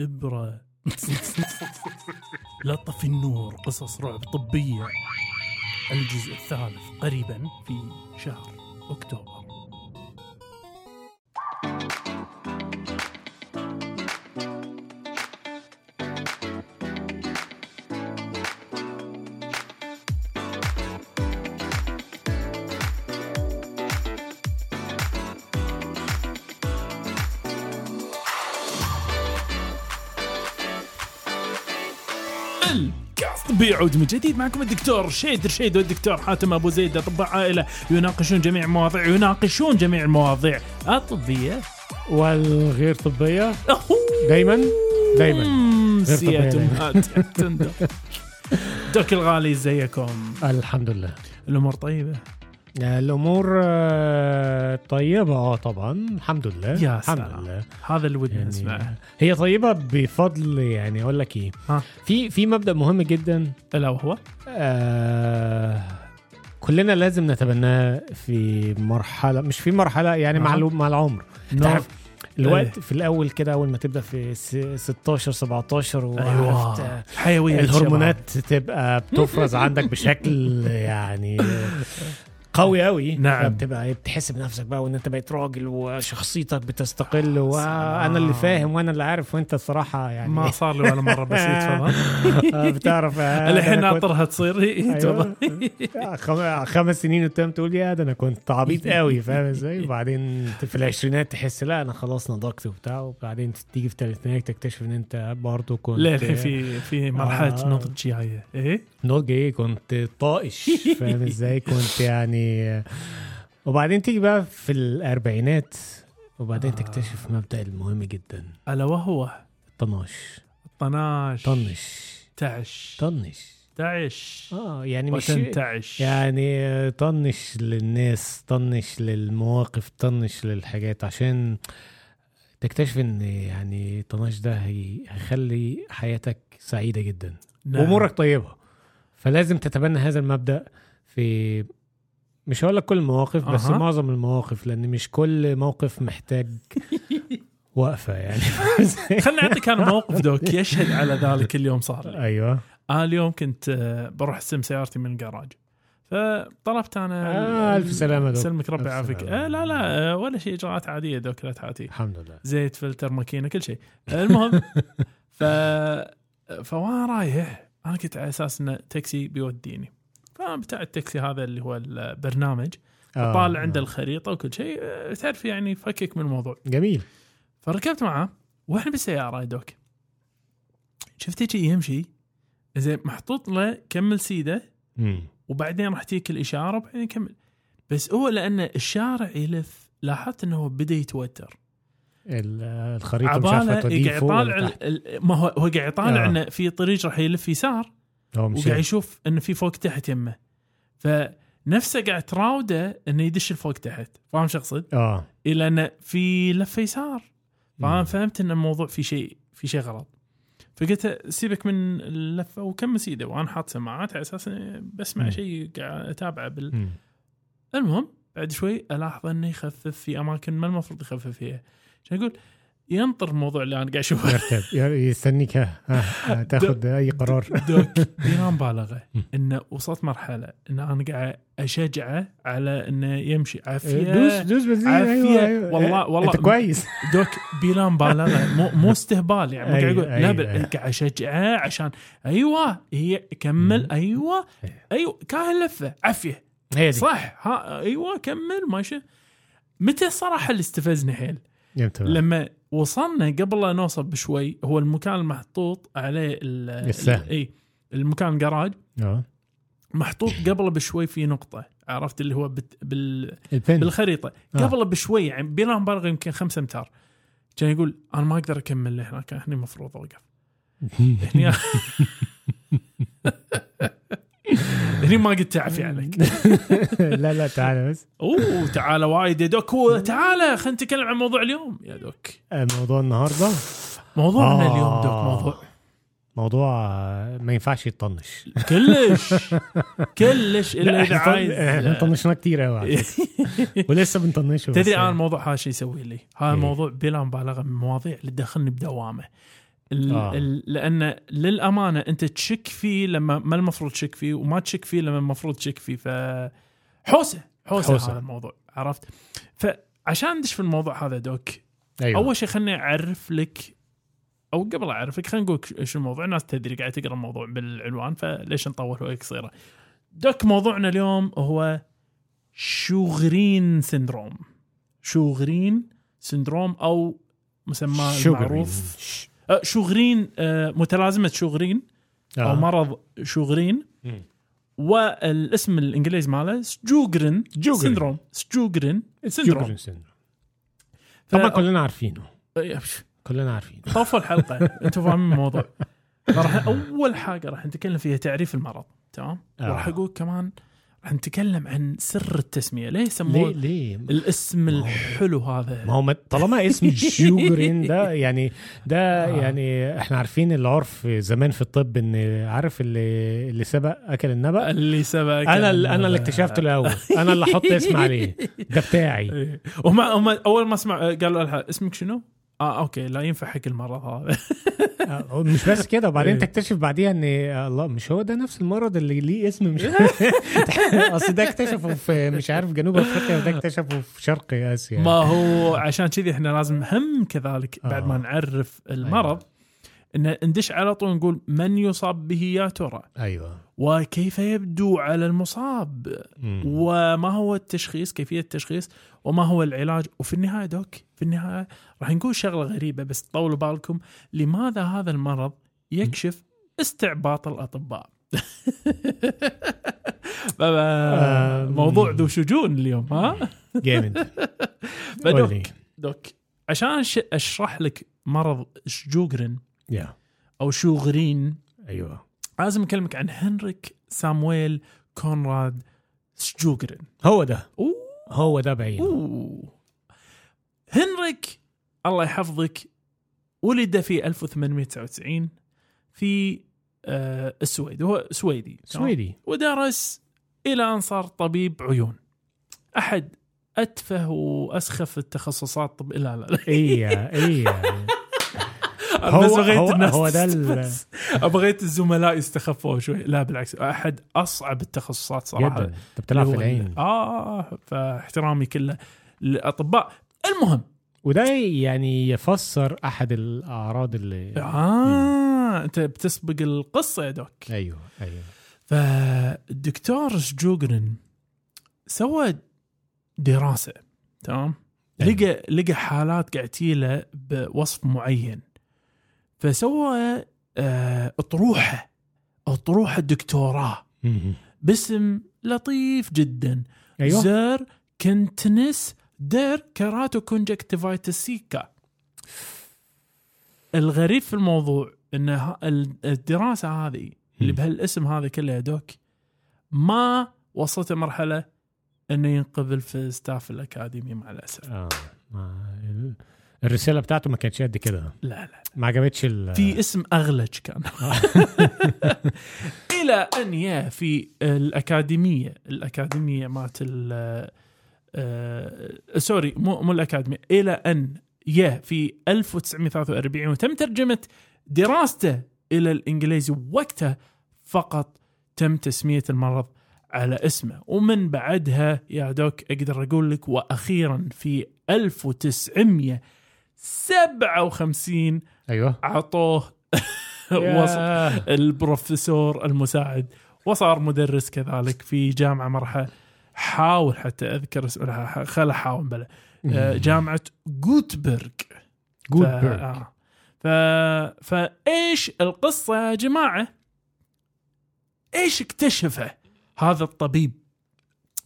إبرة. لا طفي النور. قصص رعب طبية. الجزء الثالث قريبا في شهر أكتوبر. يعود من جديد معكم الدكتور شيد رشيد والدكتور حاتم أبو زيد أطباء عائلة يناقشون جميع المواضيع يناقشون جميع المواضيع الطبية. والغير غير سيادة. طبيعية. أمهات تندر. دوك الغالي إزيكم؟ الحمد لله. الأمور طيبة؟ الأمور آه، طيبة. آه طبعا. الحمد لله. يا الحمد سلام. لله. هذا اللي ودنا يعني نسمعه. هي طيبة بفضل يعني أقول لك إيه. ها. في في مبدأ مهم جدا. ألا وهو؟ آه كلنا لازم نتبناه في مرحلة مش في مرحلة يعني مع مع العمر. نو- تعرف الوقت إيه. في الأول كده أول ما تبدأ في س- 16 17 أيوه. وعرفت حيوية الهرمونات تبقى بتفرز عندك بشكل يعني قوي قوي نعم. بتبقى بتحس بنفسك بقى وإن أنت بقيت راجل وشخصيتك بتستقل وأنا اللي فاهم وأنا اللي عارف وأنت الصراحة يعني. ما صار لي ولا مرة بس تفضل. آه، بتعرف آه، الحين ناطرها تصير. أيوة. تفضل. خم- خمس سنين قدام تقول يا ده أنا كنت عبيط قوي فاهم إزاي؟ وبعدين في العشرينات تحس لا أنا خلاص نضجت وبتاع. وبعدين تيجي في الثلاثينات تكتشف إن أنت برضه كنت ليه الحين في في مرحلة آه. نضج جاية إيه؟ نضج إيه؟ كنت طائش. فاهم إزاي؟ كنت يعني وبعدين تيجي بقى في الأربعينات وبعدين آه. تكتشف مبدأ المهم جدا. ألا وهو؟ طناش. 12 طنش. تعش. طنش. تعش. آه يعني مش وتنتعش يعني طنش للناس طنش للمواقف طنش للحاجات عشان تكتشف إن يعني طناش ده هي- هيخلي حياتك سعيدة جدا. نعم. وأمورك طيبة. فلازم تتبنى هذا المبدأ في مش هقول لك كل المواقف بس أها. معظم المواقف لأن مش كل موقف محتاج وقفة يعني خليني اعطيك أنا موقف doc يشهد على ذلك اليوم صار لي. أيوه أنا اليوم كنت آه، بروح أستلم سيارتي من الكراج فطلبت أنا آه، ألف سلامة doc. سلمك ربي يعافيك. آه لا لا آه، ولا شيء إجراءات عادية doc لا تعاتي الحمد لله زيت فلتر ماكينة كل شيء المهم ف فوأنا رايح أنا كنت على أساس انه تاكسي بيوديني فبتاع التاكسي هذا اللي هو البرنامج آه، طالع عنده آه. الخريطة وكل شيء آه، تعرف يعني فكك من الموضوع. جميل. فركبت معاه وإحنا بالسيارة يا دوك. شفت يجي يمشي زين محطوط له كمل سيده مم. وبعدين راح تجيك الإشارة وبعدين يكمل بس هو لأن الشارع يلف لاحظت إنه هو بدأ يتوتر. ال- الخريطة مش ال- ما هو هو قاعد يطالع آه. إنه في طريق راح يلف يسار. وقاعد يشوف انه في فوق تحت يمه. فنفسه قاعد تراوده إنه يدش الفوق تحت. فاهم شو أقصد؟ آه. إلى إنه في لفه يسار. فانا. فهمت إن الموضوع في شيء في شيء غلط. فقلت سيبك من اللفة وكمل سيده وأنا حاط سماعات على أساس بسمع. شيء قاعد أتابعه بال... مم. المهم بعد شوي ألاحظ إنه يخفف في أماكن ما المفروض يخفف فيها. عشان أقول؟ ينطر الموضوع اللي أنا قاعد أشوفه. يرتب. يستنيك. تأخذ أي قرار. دوك بلا مبالغة. إنه وصلت مرحلة إن أنا قاعد أشجعه على إنه يمشي. عافية. دوس دوس بنزين عافية. أيوه أيوه. والله- والله. أنت كويس. دوك بلا مبالغة. مو مو استهبال يعني. مو قاعد أيوة، يقول لا أيوة. بل قاعد أشجعه عشان أيوه هي كمل. أيوه أيوة. أيوه كاهل لفة. عافية. صح. ها أيوه كمل ماشي. متى الصراحه اللي استفزني حيل. لما وصلنا قبل لا نوصل بشوي هو المكان المحطوط عليه السهم. اي المكان الجراج آه. محطوط قبل بشوي في نقطة عرفت اللي هو بت بال البن بالخريطة. آه. قبل بشوي يعني بلا مبالغه يمكن خمسة أمتار. كان يقول أنا ما أقدر أكمل لهناك هني المفروض أوقف. هني هني ما قلت تعفي عليك. لا لا تعال بس. أوه تعال وايد يا دوك. تعال خلينا نتكلم عن موضوع اليوم يا دوك. موضوع النهارده؟ موضوعنا آه. اليوم دوك موضوع. موضوع آه، ما ينفعش يطنش. كلش. كلش إلا لا إذا طن- إحنا عايز طنشناه كتير قوي. ولسه بنطنشه تدري. أنا الموضوع هذا شو يسوي لي؟ هذا إيه. الموضوع بلا مبالغة من المواضيع اللي تدخلني بدوامة. آه. لأن للأمانة أنت تشك فيه لما ما المفروض تشك فيه وما تشك فيه لما المفروض تشك فيه. ف حوسه حوسه, حوسة. هذا الموضوع عرفت؟ فعشان ندش في الموضوع هذا دوك أيوه. أول شيء خليني أعرف لك أو قبل أعرفك خلينا نقول إيش الموضوع؟ الناس تدري قاعد تقرأ الموضوع بالعنوان فليش نطول وقت قصيره doc موضوعنا اليوم هو شوغرين syndrome. شوغرين syndrome أو مسماه شوغرين. المعروف شوغرين آه، متلازمة شوغرين أو آه. مرض شوغرين. والاسم الإنجليزي ماله سجوجرين جوجرين. syndrome. سجوجرين syndrome. طبعا كلنا عارفينه. كلنا عارفين طوفوا الحلقة. أنتم فاهمين الموضوع. راح أول حاجة راح نتكلم فيها تعريف المرض. تمام؟ آه. وراح أقول كمان راح نتكلم عن سر التسمية. ليه ليه يسموه ليه الاسم الحلو هذا؟ ما هو ما- طالما اسم شوغرين ده يعني ده آه. يعني إحنا عارفين العرف زمان في الطب إن عارف اللي اللي سبق أكل النبأ؟ اللي سبق أنا اللي أنا اللي اكتشفته الأول. أنا اللي أحط اسم عليه. ده بتاعي. هم أول ما أسمع قالوا لها اسمك شنو؟ آه أوكي لا ينفع حق المرض هذا. مش بس كده وبعدين إيه. تكتشف بعديها إن آه، الله مش هو ده نفس المرض اللي ليه اسم مش أصل ده اكتشفه في مش عارف جنوب أفريقيا وده اكتشفه في شرق آسيا ما هو عشان كذي إحنا لازم هم كذلك بعد ما آه. نعرف المرض إن ندش على طول نقول من يصاب به يا ترى؟ أيوه. وكيف يبدو على المصاب؟ مم. وما هو التشخيص؟ كيفية التشخيص؟ وما هو العلاج؟ وفي النهاية دوك في النهاية راح نقول شغلة غريبة بس طولوا بالكم لماذا هذا المرض يكشف استعباط الأطباء؟ آه، موضوع ذو شجون اليوم ها؟ جامد فدوك. دوك عشان أشرح لك مرض شجوجرين يا أو شوغرين أيوه. لازم أكلمك عن هنريك سامويل كونراد شجوجرين هو ده. أوه. هو ده بعيد أوه. هنريك الله يحفظك ولد في 1899 في آه السويد. هو سويدي؟ سويدي. ودرس إلى أن صار طبيب عيون. أحد أتفه وأسخف التخصصات. طب لا لا, لا. إيه هو بس بغيت هو- الناس هو ده بغيت الزملاء يستخفوا شوي. لا بالعكس أحد أصعب التخصصات صراحة. أنت بتلعب في اللي هو ال- العين آه فاحترامي كله للأطباء. المهم. وده يعني يفسر أحد الأعراض اللي آه أنت بتسبق القصة يا دوك. أيوه أيوه. فالدكتور شجوجرن سوى دراسة تمام؟ أيوة. لقى لقى حالات قاعد تجيله بوصف معين. فسوى آه، اطروحة اطروحة دكتوراه. باسم لطيف جدا أيوه زير كنتنس دير كراتو كونجكتيفايتس سيكا الغريب في الموضوع إن الدراسة هذه اللي. بهالاسم هذا كله يا دوك ما وصلت مرحله إنه ينقبل في ستاف الأكاديمي مع الأسف آه. الرسالة بتاعته ما كانتش قد كده. لا لا ما عجبتش ال في اسم أغلج كان. إلى أن يا في الأكاديمية الأكاديمية مالت ال آه، سوري مو مو الأكاديمية. إلى أن يا في 1943 وتم ترجمه دراسته إلى الإنجليزي وقتها فقط تم تسمية المرض على اسمه. ومن بعدها يا دوك أقدر أقول لك وأخيرا في 1957 أيوه عطوه وصل ياه. البروفيسور المساعد وصار مدرس كذلك في جامعة مرحله حاول حتى أذكر اسمها خل أحاول بلا آه، جامعة جوتبرغ جودبرغ ف... آه. ف... فإيش القصة يا جماعة؟ إيش اكتشفه هذا الطبيب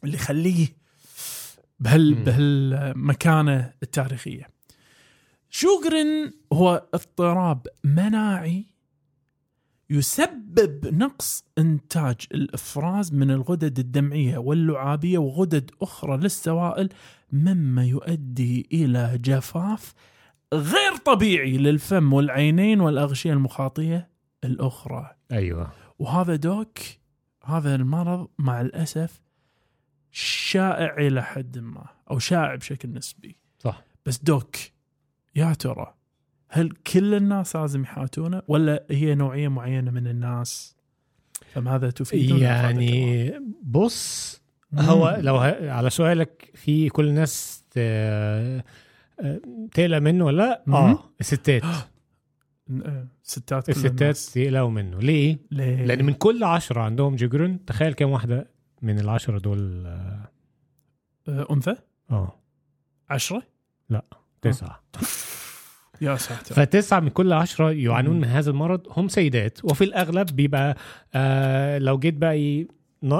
اللي يخليه بهال. بهالمكانه التاريخية. شوغرن هو اضطراب مناعي يسبب نقص إنتاج الإفراز من الغدد الدمعية واللعابية وغدد أخرى للسوائل مما يؤدي إلى جفاف غير طبيعي للفم والعينين والأغشية المخاطية الأخرى. أيوه. وهذا دوك هذا المرض مع الأسف شائع إلى حد ما أو شائع بشكل نسبي. صح. بس دوك يا ترى هل كل الناس لازم يحاتونه ولا هي نوعية معينة من الناس فماذا تفيدون يعني بص هو لو. على سؤالك في كل الناس. تقلق منه ولا لا؟ آه الستات ستات كل الستات. يقلقوا منه ليه؟ ليه؟ لأن من كل عشرة عندهم جيجرون تخيل كم واحدة من العشرة دول آه آه، أنثى آه، عشرة تسعة يا ساتر فتسعة من كل عشرة يعانون. من هذا المرض هم سيدات وفي الأغلب بيبقى آه لو جيت بقى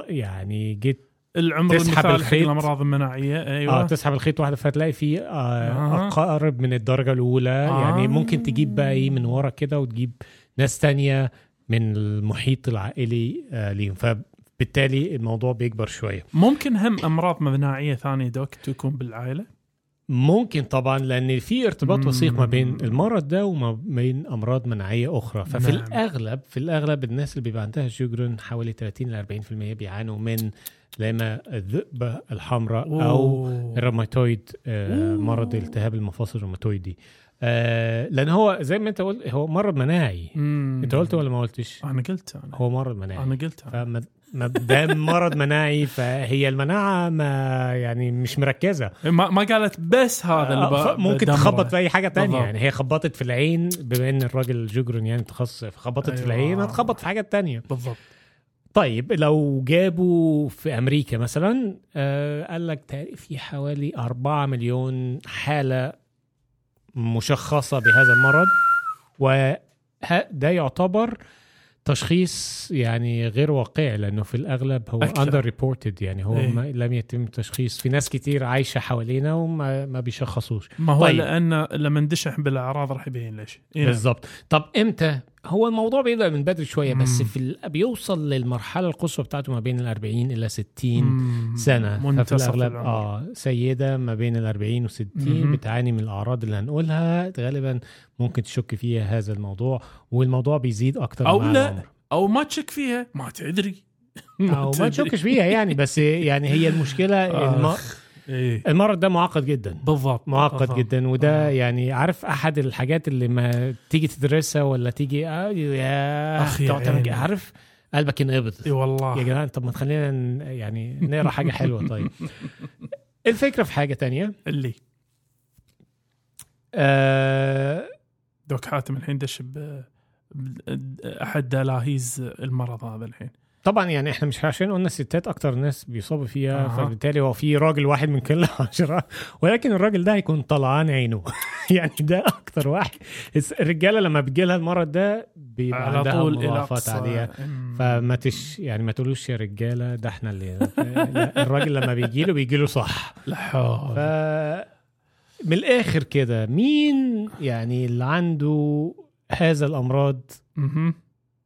يعني جيت العمر تسحب الخيط. الأمراض المناعية آه أيوه تسحب الخيط واحدة فتلاقي في آه آه. أقارب من الدرجة الأولى آه. يعني ممكن تجيب بقى إيه من ورا كده وتجيب ناس تانية من المحيط العائلي آه ليهم فبالتالي الموضوع بيكبر شوية ممكن هم أمراض مناعية ثانية دوك تكون بالعائلة ممكن طبعا لأن في ارتباط. وثيق ما بين المرض ده وما بين أمراض مناعية أخرى ففي نعم. الأغلب في الأغلب الناس اللي بيبقى عندها شجرن حوالي 30 ل 40% بيعانوا من لا إما الذئبه الحمراء أو أوه. الروماتويد آه. مرض التهاب المفاصل الروماتويدي آه لأن هو زي ما أنت قلت هو مرض مناعي مم. أنت قلت ولا ما قلتش أنا قلت أنا هو مرض مناعي أنا قلت أنا. فما ما دام مرض مناعي فهي المناعة ما يعني مش مركزة ما, ما قالت بس هذا اللي آه، ب- ممكن. تخبط في أي حاجة تانية. يعني هي خبطت في العين بما إن الراجل جوجرن يعني تخصص خبطت في أيوة. العين هتخبط في حاجة تانية بالضبط طيب لو جابوا في أمريكا مثلا آه قال لك في حوالي 4 مليون حالة مشخصة بهذا المرض وده يعتبر تشخيص يعني غير واقعي لأنه في الأغلب هو. underreported يعني هو إيه. ما لم يتم تشخيص في ناس كتير عايشة حوالينا وما ما بيشخصوش ما هو طيب. لأن لما ندشح بالأعراض راح يبين ليش إيه. بالظبط طب إمتى هو الموضوع بيبدأ من بدري شوية بس مم. في ال... بيوصل للمرحلة القصوى بتاعته ما بين ال 40 إلى 60 مم. سنة ففي الأغلب. آه سيدة ما بين ال 40 و 60 مهم. بتعاني من الأعراض اللي هنقولها غالبا ممكن تشك فيها هذا الموضوع والموضوع بيزيد أكتر أو مع لا. العمر أو ما تشك فيها ما تدري أو ما تشكش فيها يعني بس يعني هي المشكلة الم... إيه. المرض ده معقد جدا. بالضبط. معقد بالضبط. جدا. وده آه. يعني عارف أحد الحاجات اللي ما تيجي تدرسها ولا تيجي آه يا عيني. كده، عارف؟ قلبك ينقبض. اي والله. يا جدعان طب ما تخلينا يعني نقرأ حاجة حلوة. طيب. الفكرة في حاجة تانية. اللي. آه دوك حاتم الحين دش أحد دلاهيز المرض هذا الحين. طبعا يعني إحنا مش عشان قلنا الستات أكتر ناس بيصابوا فيها أها. فبالتالي هو في راجل واحد من كل عشرة ولكن الراجل ده هيكون طلعان عينه يعني ده أكتر واحد الرجالة لما بيجي لها المرض ده بيبقى على عندها طول مضاعفات عاديه. فما تش يعني ما تقولوش يا رجالة ده إحنا اللي الراجل لما بيجي له بيجي له صح لا ف من الآخر كده مين يعني اللي عنده هذا الأمراض.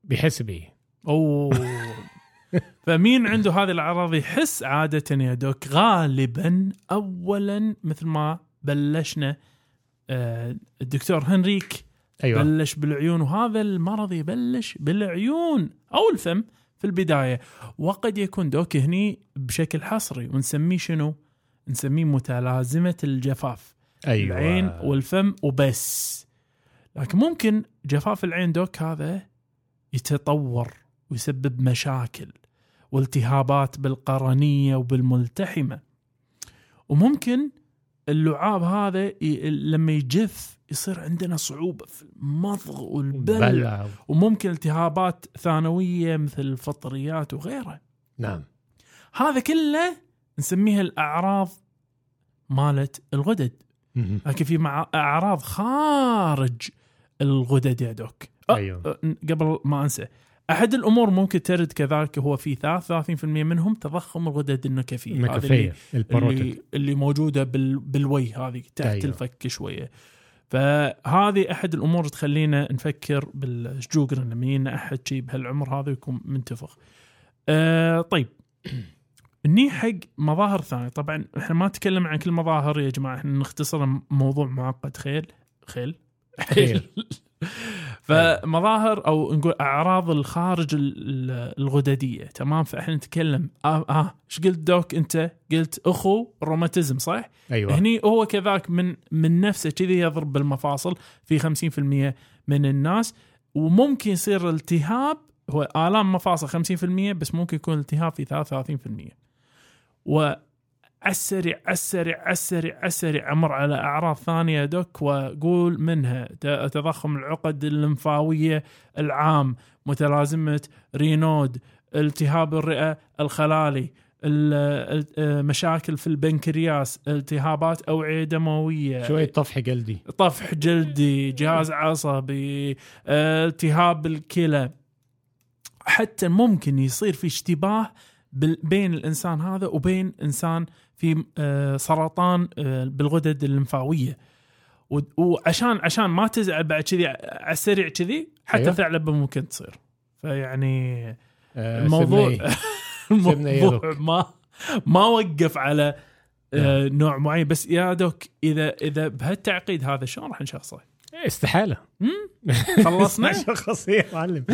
بيحس بايه؟ أوه. فمين عنده هذه الأعراض يحس عادة يا دوك؟ غالبا اولا مثل ما بلشنا آه، الدكتور هنريك أيوه. بلش بالعيون وهذا المرض يبلش بالعيون أو الفم في البداية. وقد يكون دوك هني بشكل حصري ونسميه شنو؟ نسميه متلازمة الجفاف. أيوه. العين والفم وبس. لكن ممكن جفاف العين دوك هذا يتطور. ويسبب مشاكل والتهابات بالقرنية وبالملتحمة. وممكن اللعاب هذا ي... لما يجف يصير عندنا صعوبة في المضغ والبلع. بلع. وممكن التهابات ثانوية مثل الفطريات وغيرها نعم. هذا كله نسميها الأعراض مالت الغدد. لكن في مع أعراض خارج الغدد يا دوك. أه، قبل ما أنسى. أحد الأمور ممكن ترد كذلك هو في 33% منهم تضخم الغدد النكفية. النكفية اللي, اللي موجودة بال بالوي هذه تحت. أيوه. الفك شوية. فهذه أحد الأمور تخلينا نفكر بالشجوجر لما يجينا أحد شي بهالعمر هذا يكون منتفخ. آه طيب. ني حق مظاهر ثانية. طبعا إحنا ما نتكلم عن كل مظاهر يا جماعة. إحنا نختصر موضوع معقد. خيل؟ خيل؟ خيل. فمظاهر أو نقول أعراض الخارج ال- ال- الغددية تمام فإحنا نتكلم آه آه إيش قلت دوك أنت؟ قلت أخو روماتيزم صح؟ أيوه هني هو كذاك من من نفسه كذي يضرب بالمفاصل في 50% من الناس وممكن يصير التهاب هو آلام مفاصل 50% بس ممكن يكون التهاب في 33% وعلى السريع على السريع على السريع على السريع أمر على أعراض ثانية دوك وأقول منها. تضخم العقد الليمفاوية العام متلازمة رينود التهاب الرئة الخلالي ال- ال- مشاكل في البنكرياس التهابات أوعية دموية. شوية طفح جلدي. طفح جلدي جهاز عصبي آه، التهاب الكلى. حتى ممكن يصير في اشتباه بين الإنسان هذا وبين إنسان في آه، سرطان آه، بالغدد الليمفاوية وعشان عشان ما تزعل بعد كذي على السريع كذي حتى أيوه. ثعلبة ممكن تصير فيعني آه، الموضوع إيه؟ إيه الموضوع ما ما وقف على آه، نوع معين بس يا دوك إذا إذا بهالتعقيد هذا شلون راح نشخصه؟ استحالة خلصنا؟ شخص يا معلم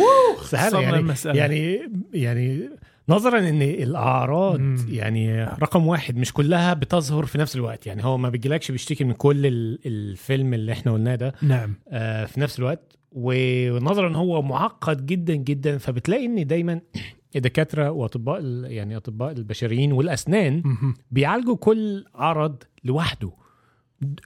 استحالة يعني المسألة. يعني يعني نظرا إن الأعراض مم. يعني رقم واحد مش كلها بتظهر في نفس الوقت يعني هو ما بيجيلكش بيشتكي من كل ال- الفيلم اللي إحنا قلناه ده نعم آه، في نفس الوقت ونظرا ان هو معقد جدا جدا فبتلاقي إن دايما الدكاترة وأطباء يعني أطباء البشريين والأسنان مهم. بيعالجوا كل عرض لوحده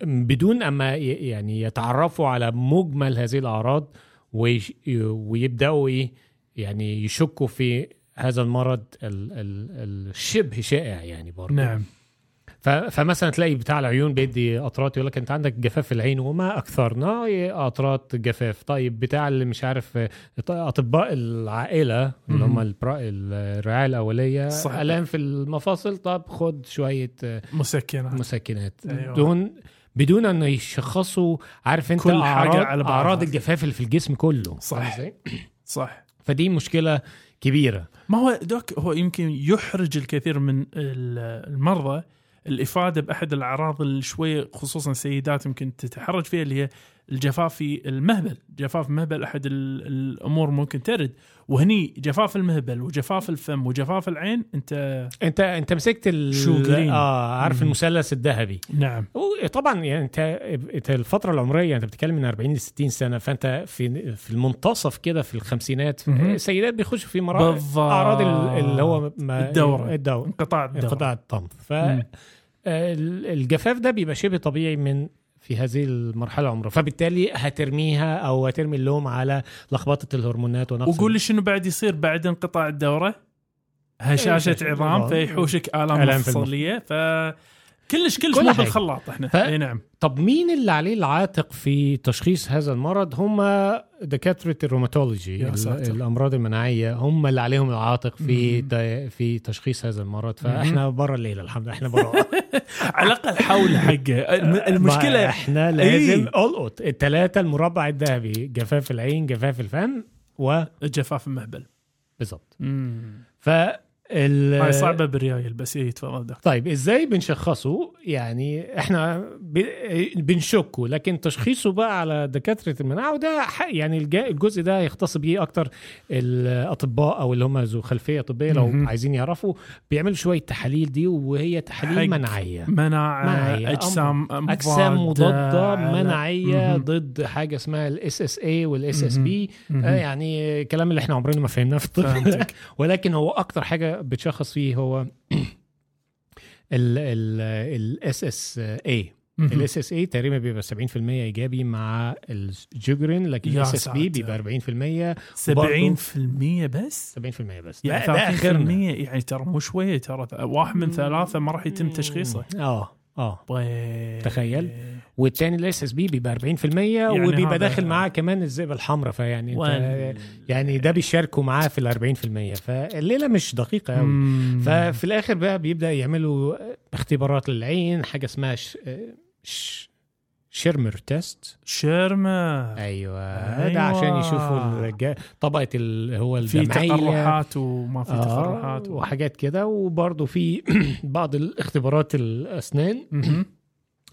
بدون أما يعني يتعرفوا على مجمل هذه الأعراض ويبدأوا إيه يعني يشكوا في هذا المرض ال- ال- الشبه شائع يعني برضه نعم. فمثلا تلاقي بتاع العيون بيدي قطرات يقول لك أنت عندك جفاف في العين وما اكثرنا قطرات جفاف. طيب بتاع اللي مش عارف أطباء العائلة اللي هم الرعاية الأولية صحيح. الام في المفاصل. طب خد شوية مسكنات. مسكنات. أيوة. دون بدون انه يشخصوا عارف أنت كل حاجة أعراض على بعضها. أعراض الجفاف اللي في الجسم كله. صح. صح. فدي مشكلة كبيرة. ما هو دوك هو يمكن يحرج الكثير من ال- المرضى الإفادة بأحد الأعراض اللي شوية خصوصا السيدات يمكن تتحرج فيها اللي هي الجفاف في المهبل، جفاف المهبل أحد ال- الأمور ممكن ترد وهني جفاف المهبل وجفاف الفم وجفاف العين أنت أنت أنت مسكت ال... شو جرين. آه عارف. المثلث الذهبي نعم طبعا يعني أنت أنت الفترة العمرية أنت بتتكلم من 40 ل 60 سنة فأنت في في المنتصف كده في الخمسينات. السيدات بيخشوا في مراحل بالضبط. أعراض ال- اللي هو ما الدورة. الدورة انقطاع الدورة انقطاع الطمث ف. آه، الجفاف ده بيبقى شبه طبيعي من في هذه المرحلة العمريه فبالتالي هترميها أو هترمي اللوم على لخبطة الهرمونات ونقص وقول لي شنو بعد يصير بعد انقطاع الدورة؟ هشاشة هشاشة عظام. فيحوشك آلام مفصلية ف كلش كلش كل مو. بالخلاط إحنا. ف- إي نعم. طب مين اللي عليه العاتق في تشخيص هذا المرض؟ هم دكاترة ال rheumatology يا ال- ساتر. الأمراض المناعية هم اللي عليهم العاتق في في تشخيص هذا المرض. فإحنا بره الليلة الحمد لله إحنا بره على الأقل حول حقه الم- المشكلة إحنا لازم إيه. القط الثلاثة المربع الذهبي جفاف العين جفاف الفم و جفاف المهبل. بالظبط ف هاي صعبة بالريايل بس اي تفضل دكتور طيب إزاي بنشخصه يعني إحنا بنشكه لكن تشخيصه بقى على دكاترة المناعة وده يعني الج- الجزء ده يختص بيه أكتر الأطباء أو اللي هم ذو خلفية طبية لو مهم. عايزين يعرفوا بيعملوا شوية تحاليل دي وهي تحاليل مناعية مناعة مناعية. أجسام أجسام مضادة مناعية مهم. ضد حاجة اسمها ال SSA وال SSB. يعني كلام اللي إحنا عمرنا ما فهمناه في الطب ولكن هو أكتر حاجة بتشخص فيه هو ال SSA. ال SSA تقريبا بيبقى 70% إيجابي مع الجوجرين لكن ال SSB. بيبقى 40% 70% بس؟ 70% بس. يعني ده, ده 30% اخرنا يعني ترى مو شوية ترى. واحد من ثلاثة ما راح يتم تشخيصه. آه. آه طيب. تخيل. والتاني ال SSB بيبقى 40% يعني وبيبقى داخل معاه كمان الذئبه الحمراء فيعني أنت وال- يعني ده بيشاركوا معاه في ال 40% فالليلة مش دقيقة قوي. ففي الآخر بقى بيبدأ يعملوا اختبارات للعين حاجة اسمها ش... ش... Schirmer test شرمه أيوه أيوة. ده عشان يشوفوا. طبقة ال... هو في تقرحات وما في آه تقرحات. وحاجات كده وبرضه في بعض الاختبارات الأسنان.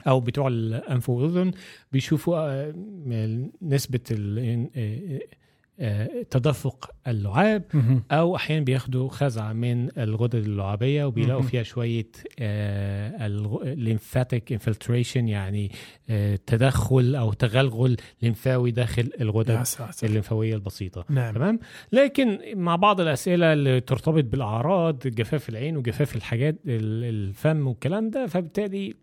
أو بتوع الانف والاذن بيشوفوا آه، نسبة ال- تدفق اللعاب أو أحيانا بياخدوا خزعة من الغدد اللعابية وبيلاقوا. فيها شوية ال lymphatic infiltration يعني آه، تدخل أو تغلغل لمفاوي داخل الغدد الليمفاويه البسيطة. نعم. تمام؟ لكن مع بعض الأسئلة اللي ترتبط بالأعراض جفاف العين وجفاف الحاجات ال- الفم والكلام ده فبالتالي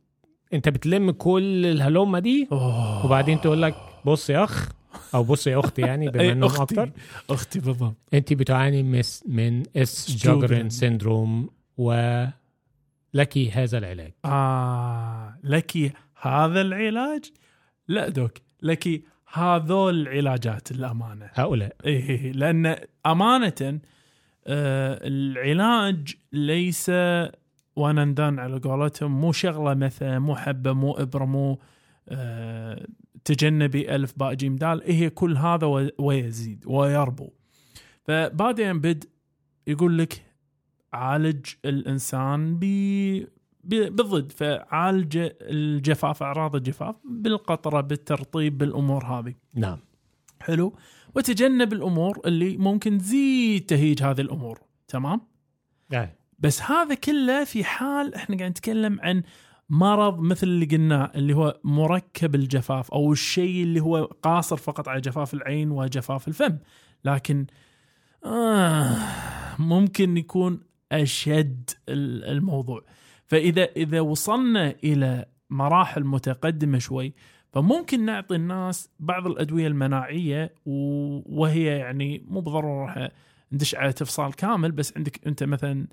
أنت بتلم كل الهلومة دي أوه. وبعدين تقول لك بص يا أخ أو بص يا أختي يعني بما إنهم أختي. أكتر. أختي بالضبط انت بتعاني مس من Sjogren syndrome ولك هذا العلاج. آه لك هذا العلاج؟ لا دوك لك هذول العلاجات الأمانة. هؤلاء. إيه لأن أمانة آه العلاج ليس وأنا ندان على قولتهم مو شغلة مثلا مو حبة مو إبرة مو آه تجنبي ألف باء جيم دال هي كل هذا ويزيد ويربو. فبعدين بد يقول لك عالج الإنسان ب ب- بالضد فعالج الجفاف أعراض الجفاف بالقطرة بالترطيب بالأمور هذه. نعم. حلو؟ وتجنب الأمور اللي ممكن تزيد تهيج هذه الأمور. تمام؟ آه. بس هذا كله في حال إحنا قاعد نتكلم عن مرض مثل اللي قلناه اللي هو مركب الجفاف أو الشيء اللي هو قاصر فقط على جفاف العين وجفاف الفم. لكن آه ممكن يكون أشد ال- الموضوع. فإذا إذا وصلنا إلى مراحل متقدمة شوي فممكن نعطي الناس بعض الأدوية المناعية وهي يعني مو بالضرورة راح ندش على تفصيل كامل بس عندك أنت مثلا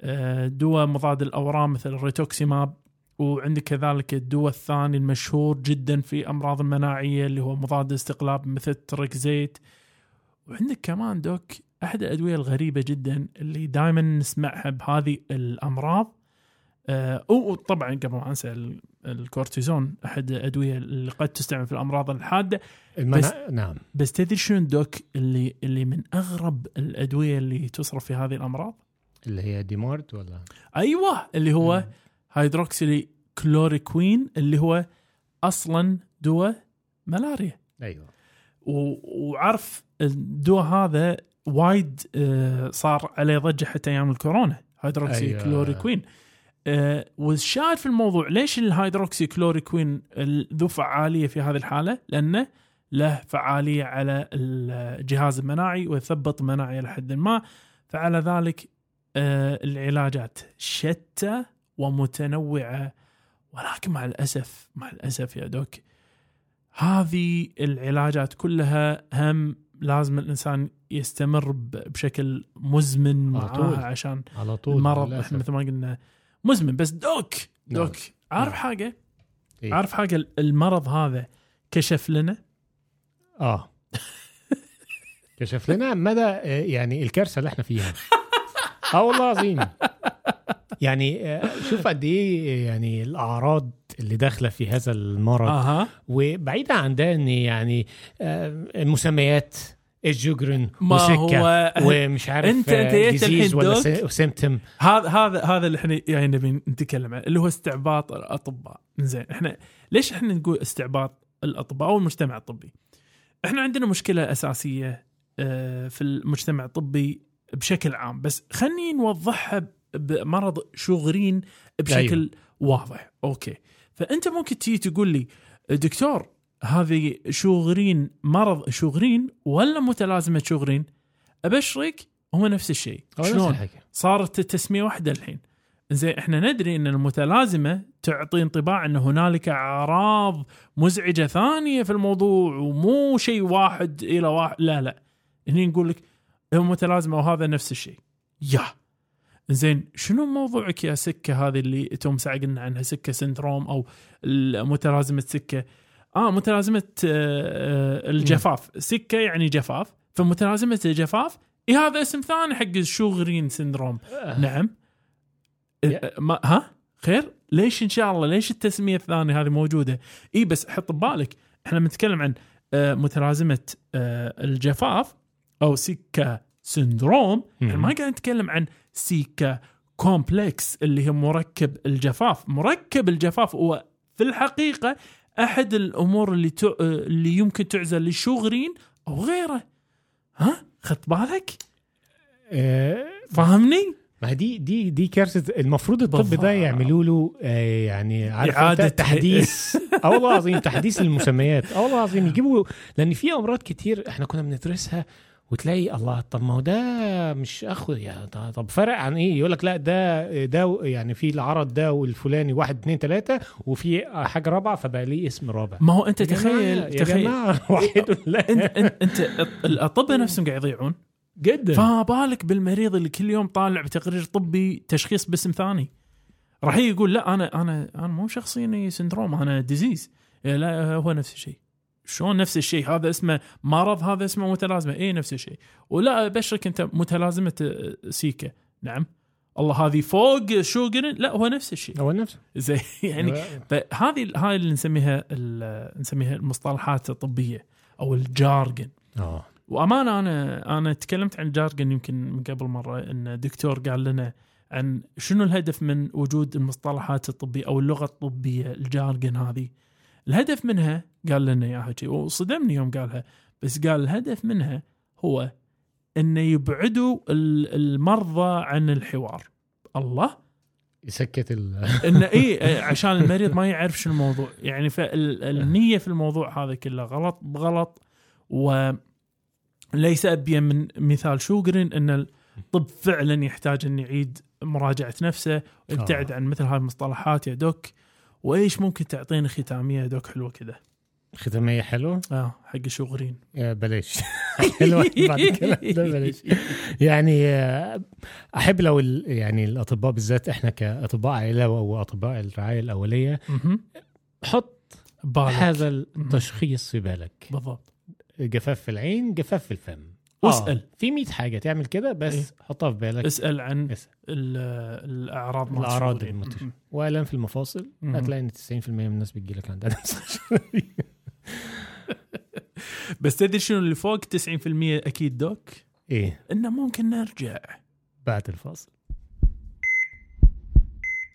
آه، دواء مضاد الأورام مثل الريتوكسيماب وعندك كذلك الدواء الثاني المشهور جدا في أمراض المناعية اللي هو مضاد الاستقلاب مثل التركزيت وعندك كمان doc أحد الأدوية الغريبة جدا اللي دائما نسمعها بهذه الأمراض. آه، وطبعا قبل ما أنسى ال- الكورتيزون أحد الأدوية اللي قد تستعمل في الأمراض الحادة. المنا... بس- نعم. بس تدري شنو doc اللي اللي من أغرب الأدوية اللي تصرف في هذه الأمراض؟ اللي هي DMARD ولا؟ أيوه اللي هو هيدروكسيلي كلوريكوين اللي هو أصلا دواء ملاريا أيوه وعرف الدواء هذا وايد آه، صار عليه ضجة حتى أيام الكورونا hydroxy أيوة. كلوريكوين آه، والشاهد في الموضوع ليش الهيدروكسي كلوريكوين ذو فعالية في هذه الحالة؟ لأنه له فعالية على الجهاز المناعي ويثبط المناعي إلى حد ما فعلى ذلك آه، العلاجات شتى ومتنوعة ولكن مع الأسف مع الأسف يا دوك هذه العلاجات كلها هم لازم الإنسان يستمر بشكل مزمن على طول. عشان على طول المرض. إحنا مثل ما قلنا مزمن بس دوك نعم. دوك عارف نعم. حاجة إيه؟ عارف حاجة المرض هذا كشف لنا آه كشف لنا مدى يعني الكارثة اللي إحنا فيها آه والله العظيم يعني آه، شوف قد إيه يعني الأعراض اللي داخلة في هذا المرض. أها. وبعيدا عن ده إن يعني آه، المسميات الجوجرن ما وسكه هو ومش عارف أنت- أنت جيت ديزيز ولا. سيمتم هذا هذا هذا اللي إحنا يعني نبي نتكلم عنه اللي هو استعباط الأطباء. زين إحنا ليش إحنا نقول استعباط الأطباء أو المجتمع الطبي؟ إحنا عندنا مشكلة أساسية آه، في المجتمع الطبي بشكل عام. بس خليني نوضحها بمرض شوغرين بشكل أيوة. واضح. okay. فأنت ممكن تيجي تقول لي دكتور هذه شوغرين مرض شوغرين ولا متلازمة شوغرين أبشرك هو نفس الشيء. شلون؟ صارت التسمية واحدة الحين. زين إحنا ندري إن المتلازمة تعطي انطباع إن هنالك أعراض مزعجة ثانية في الموضوع ومو شيء واحد إلى واحد. لا لا. هني نقول لك هو متلازمة وهذا نفس الشيء. يا زين شنو موضوعك يا sicca هذه اللي توم ساعه قلنا عنها sicca syndrome أو متلازمة sicca؟ آه متلازمة آه آه، الجفاف. sicca يعني جفاف. فمتلازمة الجفاف إيه هذا اسم ثاني حق الشوغرين syndrome. نعم. يا. ما ها؟ خير؟ ليش إن شاء الله؟ ليش التسمية الثانية هذه موجودة؟ اي بس حط ببالك إحنا بنتكلم عن آه، متلازمة آه، الجفاف أو sicca syndrome. إحنا. ما قاعد نتكلم عن sicca complex اللي هي مركب الجفاف. مركب الجفاف هو في الحقيقة أحد الأمور اللي ت... اللي يمكن تعزل للشوغرين أو غيره. ها؟ خدت بالك. آه، فاهمني؟ ما دي دي دي كارثة. المفروض الطب. ده يعملوا له آه، يعني عارف إعادة تحديث. آه والله العظيم تحديث المسميات آه والله العظيم يجيبوا لأن في أمراض كتير إحنا كنا بندرسها وتلاقي الله طب ما هو ده مش أخو ط- طب فرق عن إيه؟ يقول لك لا ده ده يعني في العرض ده والفلاني واحد اتنين تلاتة وفي حاجة رابعة فبقى ليه اسم رابع. ما هو أنت تخيل يا تخيل. وحدوا الله أنت أنت, الأطباء نفسهم قاعد يضيعون. جدا. فما بالك بالمريض اللي كل يوم طالع بتقرير طبي تشخيص باسم ثاني. راح يقول لا أنا أنا أنا مو شخصيا syndrome أنا disease لا هو نفس الشيء. شلون نفس الشيء؟ هذا اسمه مرض هذا اسمه متلازمة. اي نفس الشيء. ولا أبشرك أنت متلازمة آه، sicca. نعم. الله هذه فوق شوغرن لا هو نفس الشيء. هو نفسه زي يعني فهذه هاي اللي نسميها نسميها المصطلحات الطبية أو الجارجن. آه. وأمانة أنا أنا تكلمت عن جارجن يمكن من قبل مرة إن دكتور قال لنا عن شنو الهدف من وجود المصطلحات الطبية أو اللغة الطبية الجارجن هذه؟ الهدف منها قال لنا اياها وصدمني يوم قالها بس قال الهدف منها هو إنه يبعدوا ال- المرضى عن الحوار. الله. يسكت ال إنه إي عشان المريض ما يعرف شنو الموضوع. يعني فالنيه في الموضوع هذا كله غلط بغلط وليس ابين من مثال شوغرين إن الطب فعلا يحتاج ان يعيد مراجعة نفسه ويبتعد آه. عن مثل هاي المصطلحات يا دوك. وإيش ممكن تعطينا ختامية دوك حلوة كذا ختامية حلوة؟ آه حق شوغرين يا بلاش. حلوة. بعد الكلام ده بلاش. يعني آه، أحب لو يعني الأطباء بالذات إحنا كأطباء عائلة واطباء الرعاية الأولية. حط بالك. هذا التشخيص في بالك. بالضبط. جفاف في العين جفاف في الفم. واسأل. آه في 100 حاجة تعمل كده بس إيه. حطها في بالك اسأل عن اسأل. ال- الأعراض. المنتشرة. مهم. والام في المفاصل. هتلاقي إن 90% من الناس بتجيلك عندها بس تدري شنو اللي فوق 90% أكيد doc إيه إنه ممكن نرجع بعد الفاصل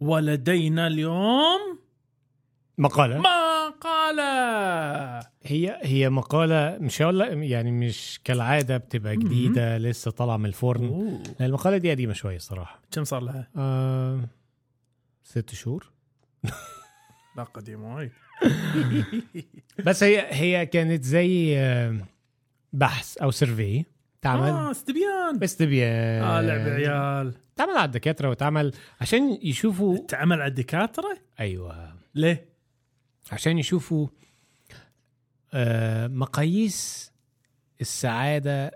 ولدينا اليوم مقالة. مقالة. هي هي مقالة مش هقول يعني مش كالعادة بتبقى جديدة لسه طالعة من الفرن. أوه. لأن المقالة دي قديمة شوية الصراحة. كم صار لها؟ آه ست شهور. لا قديمة وايد. بس هي هي كانت زي آه، بحث أو سيرفي تعمل آه استبيان باستبيان آه لعب عيال تعمل على الدكاترة وتعمل عشان يشوفوا تعمل على الدكاترة؟ أيوه ليه؟ عشان يشوفوا آه مقاييس السعادة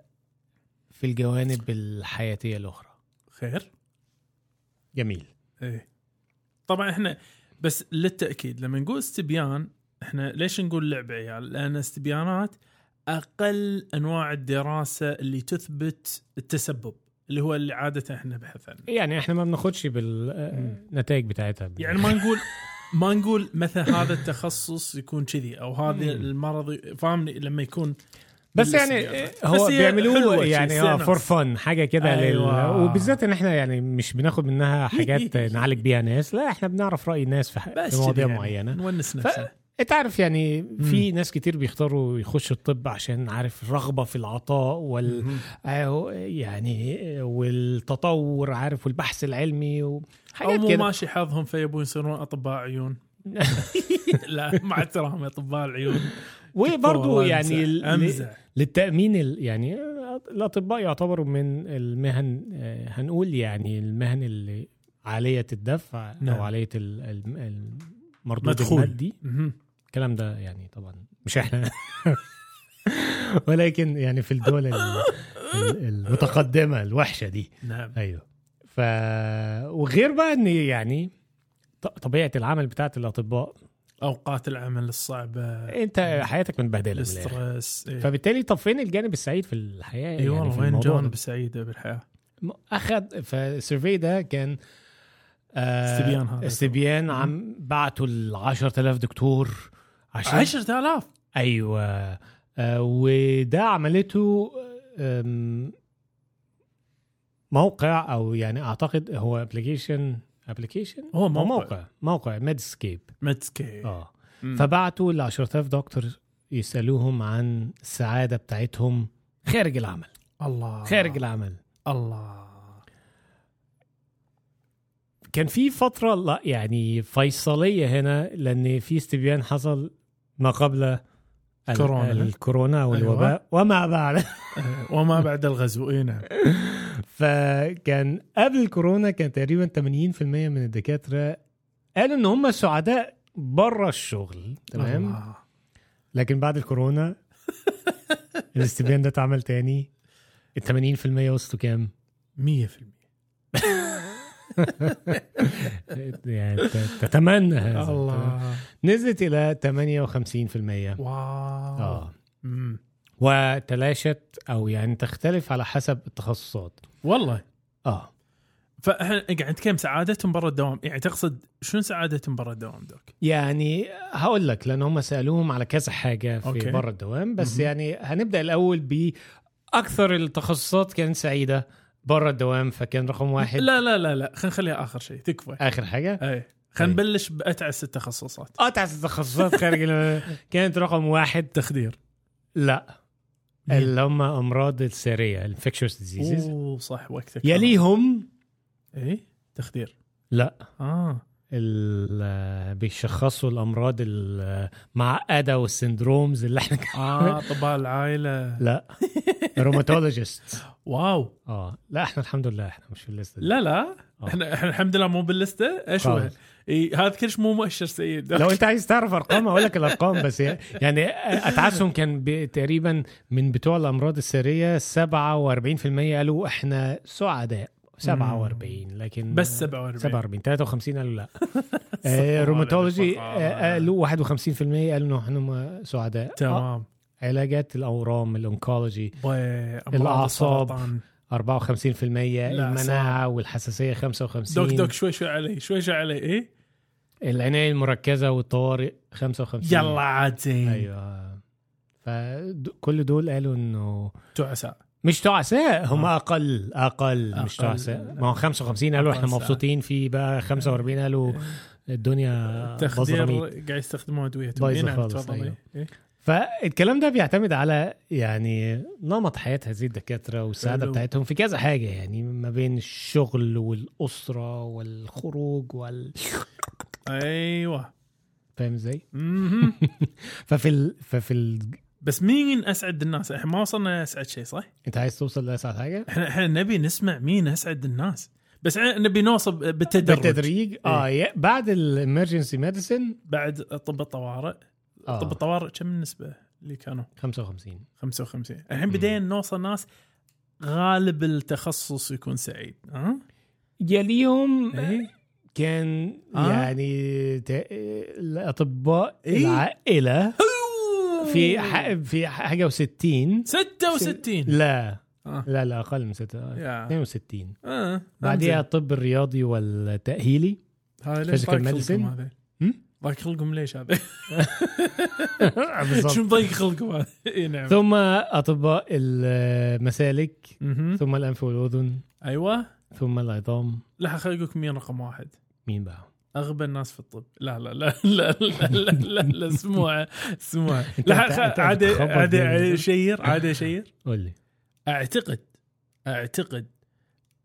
في الجوانب الحياتية الأخرى خير؟ جميل إيه طبعا إحنا بس للتأكيد لما نقول استبيان إحنا ليش نقول لعب عيال؟ لأن استبيانات أقل أنواع الدراسة اللي تثبت التسبب اللي هو اللي عادة إحنا نبحث عنه يعني إحنا ما بناخدش بالنتائج بتاعتها يعني ما نقول ما نقول مثلا هذا التخصص يكون كذي أو هذا المرض فاهمني لما يكون بس يعني بالاستبيانات. هو بيعملوه يعني آه. for fun حاجة كده أيوة. لل... وبالذات إن إحنا يعني مش بناخد منها حاجات نعالج بيها ناس لا إحنا بنعرف رأي الناس في, ح... بس في مواضيع يعني معينة نونس ف... إنت عارف يعني في ناس كتير بيختاروا يخشوا الطب عشان عارف رغبه في العطاء وال. آه، يعني والتطور عارف والبحث العلمي أو وحاجات مو كده ماشي حظهم فيبون يصيرون أطباء عيون لا مع احترامي أطباء العيون وبرضه يعني أمزح. للتأمين ال- يعني الأطباء يعتبروا من المهن آه، هنقول يعني المهن اللي عالية الدفع نعم. أو عالية ال- ال- المردود مدخول. المادي. الكلام ده يعني طبعا مش إحنا. ولكن يعني في الدول ال- ال- المتقدمة الوحشة دي. نعم. أيوه. ف وغير بقى إن يعني طبيعة العمل بتاعت الأطباء. أوقات العمل الصعبة. أنت حياتك متبهدلة. ال stress إيه. فبالتالي طب فين الجانب السعيد في الحياة اي والله في وين ده؟ السعيدة بالحياة أخذ فال survey ده كان آه استبيان هذا. استبيان عم بعتوا ل 10000 دكتور. عشان 10000 أيوه. آه وده عملته موقع أو يعني أعتقد هو application application هو موقع. موقع موقع Medscape Medscape آه. فبعتوا ل 10000 دكتور يسألوهم عن السعادة بتاعتهم خارج العمل. الله. خارج العمل. الله. كان في فترة لا يعني فيصلية هنا لأن في استبيان حصل ما قبل كورونا. الكورونا أيوة. والوباء وما بعد وما بعد الغزو إي نعم فكان قبل الكورونا كان تقريبا 80% من الدكاترة قالوا إن هم سعداء بره الشغل تمام الله. لكن بعد الكورونا الاستبيان ده اتعمل تاني ال 80% وصلوا كام؟ 100% يعني تتمنى هذا؟ الله نزلت إلى 58% wow آه مم. وتلاشت أو يعني تختلف على حسب التخصصات والله آه فاحنا قاعد نتكلم سعادتهم برا الدوام يعني تقصد شنو سعادتهم برا الدوام doc؟ يعني هقول لك لأن هم سألوهم على كذا حاجة في okay. بره الدوام بس مهم. يعني هنبدأ الأول بأكثر التخصصات كانت سعيدة بره الدوام فكان رقم واحد. لا لا لا لا خلينا نخليها آخر شيء. تكفى. آخر حاجة؟ أي. خلينا أي. نبلش بأتعس التخصصات. أتعس التخصصات خارج كانت رقم واحد. تخدير. لا. اللي هم أمراض الساريه ال infectious diseases أوه صح وقتك. يليهم. اي تخدير. لا. آه. بيشخصوا الأمراض المعقدة وال syndromes اللي إحنا آه اطباء العائلة. لا. rheumatologist. wow. آه. لا إحنا الحمد لله إحنا مش في الليستة دي. لا لا. آه. إحنا إحنا الحمد لله مو باللسته إيش هو؟ هذا كلش مو مؤشر سيء لو انت عايز تعرف أرقام أقول لك الأرقام بس. يعني أتعسهم كان تقريبا من بتوع الأمراض الساريه 47% قالوا إحنا سعداء. 47 لكن بس 47 47 53 قالوا لا. آه، rheumatology آه، قالوا 51% قالوا إنه إحنا سعداء. آه، تمام علاجات الأورام ال oncology. السرطان. 54% المناعة والحساسية 55 دوك دوك شوي شوي علي شوي شوي علي إيه؟ العناية المركزة والطوارئ 55 يلا عاد. زين أيوه فكل دول قالوا إنه تعساء. مش تعساء هم آه. أقل أقل مش. تعساء ما هو 55 قالوا إحنا مبسوطين في بقى 45 قالوا الدنيا تخدير قاعد يستخدموا ادويه بايظة خالص، تفضل أيوه. إيه. فالكلام ده بيعتمد على يعني نمط حياة هذه الدكاترة والسعادة حلو. بتاعتهم في كذا حاجة يعني ما بين الشغل والأسرة والخروج وال أيوه فاهم إزاي؟ ففي ال... ففي ال... بس مين أسعد الناس؟ إحنا ما وصلنا اسعد شيء صح؟ أنت عايز توصل لأسعد حاجة؟ إحنا إحنا نبي نسمع مين أسعد الناس. بس إحنا نبي نوصل بالتدرج بالتدريج. آه يا- بعد الامرجنسي ميديسن بعد طب الطوارئ. آه. طب الطوارئ كم النسبة اللي كانوا؟ 55 55 الحين بدينا نوصل ناس غالب التخصص يكون سعيد. ها؟ يليهم إيه. كان آه. يعني. الأطباء إيه؟ العائلة. في ح... في حاجة و60 66 لا آه. لا لا أقل من 6 يا 62 آه بعديها الطب الرياضي والتأهيلي هذا ليش هذا؟ هم؟ ضايق خلقهم ليش هذا؟ شو مضيق خلقهم هذا؟ اي نعم ثم أطباء المسالك. ثم الأنف والأذن أيوه ثم العظام لا خلقك مين رقم واحد؟ مين بقى؟ أغبى الناس في الطب. لا لا لا لا لا لا لا, لا أنت- لا عادي عادي share عادي share. قول لي. أعتقد أعتقد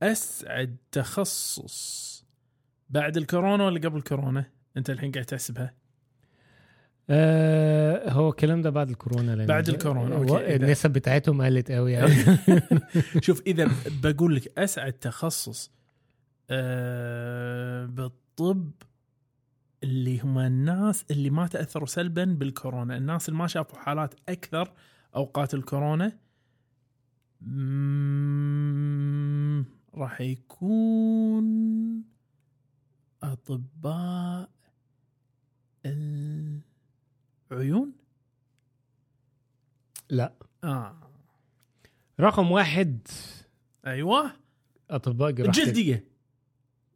أسعد تخصص بعد الكورونا ولا قبل الكورونا؟ أنت الحين قاعد تحسبها. آه هو الكلام ده بعد الكورونا لأن بعد الكورونا، أوكي. النسب بتاعتهم قلت قوي يعني. شوف إذا بقول لك أسعد تخصص آه بالطب اللي هم الناس اللي ما تأثروا سلبا بالكورونا، الناس اللي ما شافوا حالات أكثر أوقات الكورونا راح يكون أطباء ال عيون لا. آه. رقم واحد. أيوه. أطباء جراحه جلديه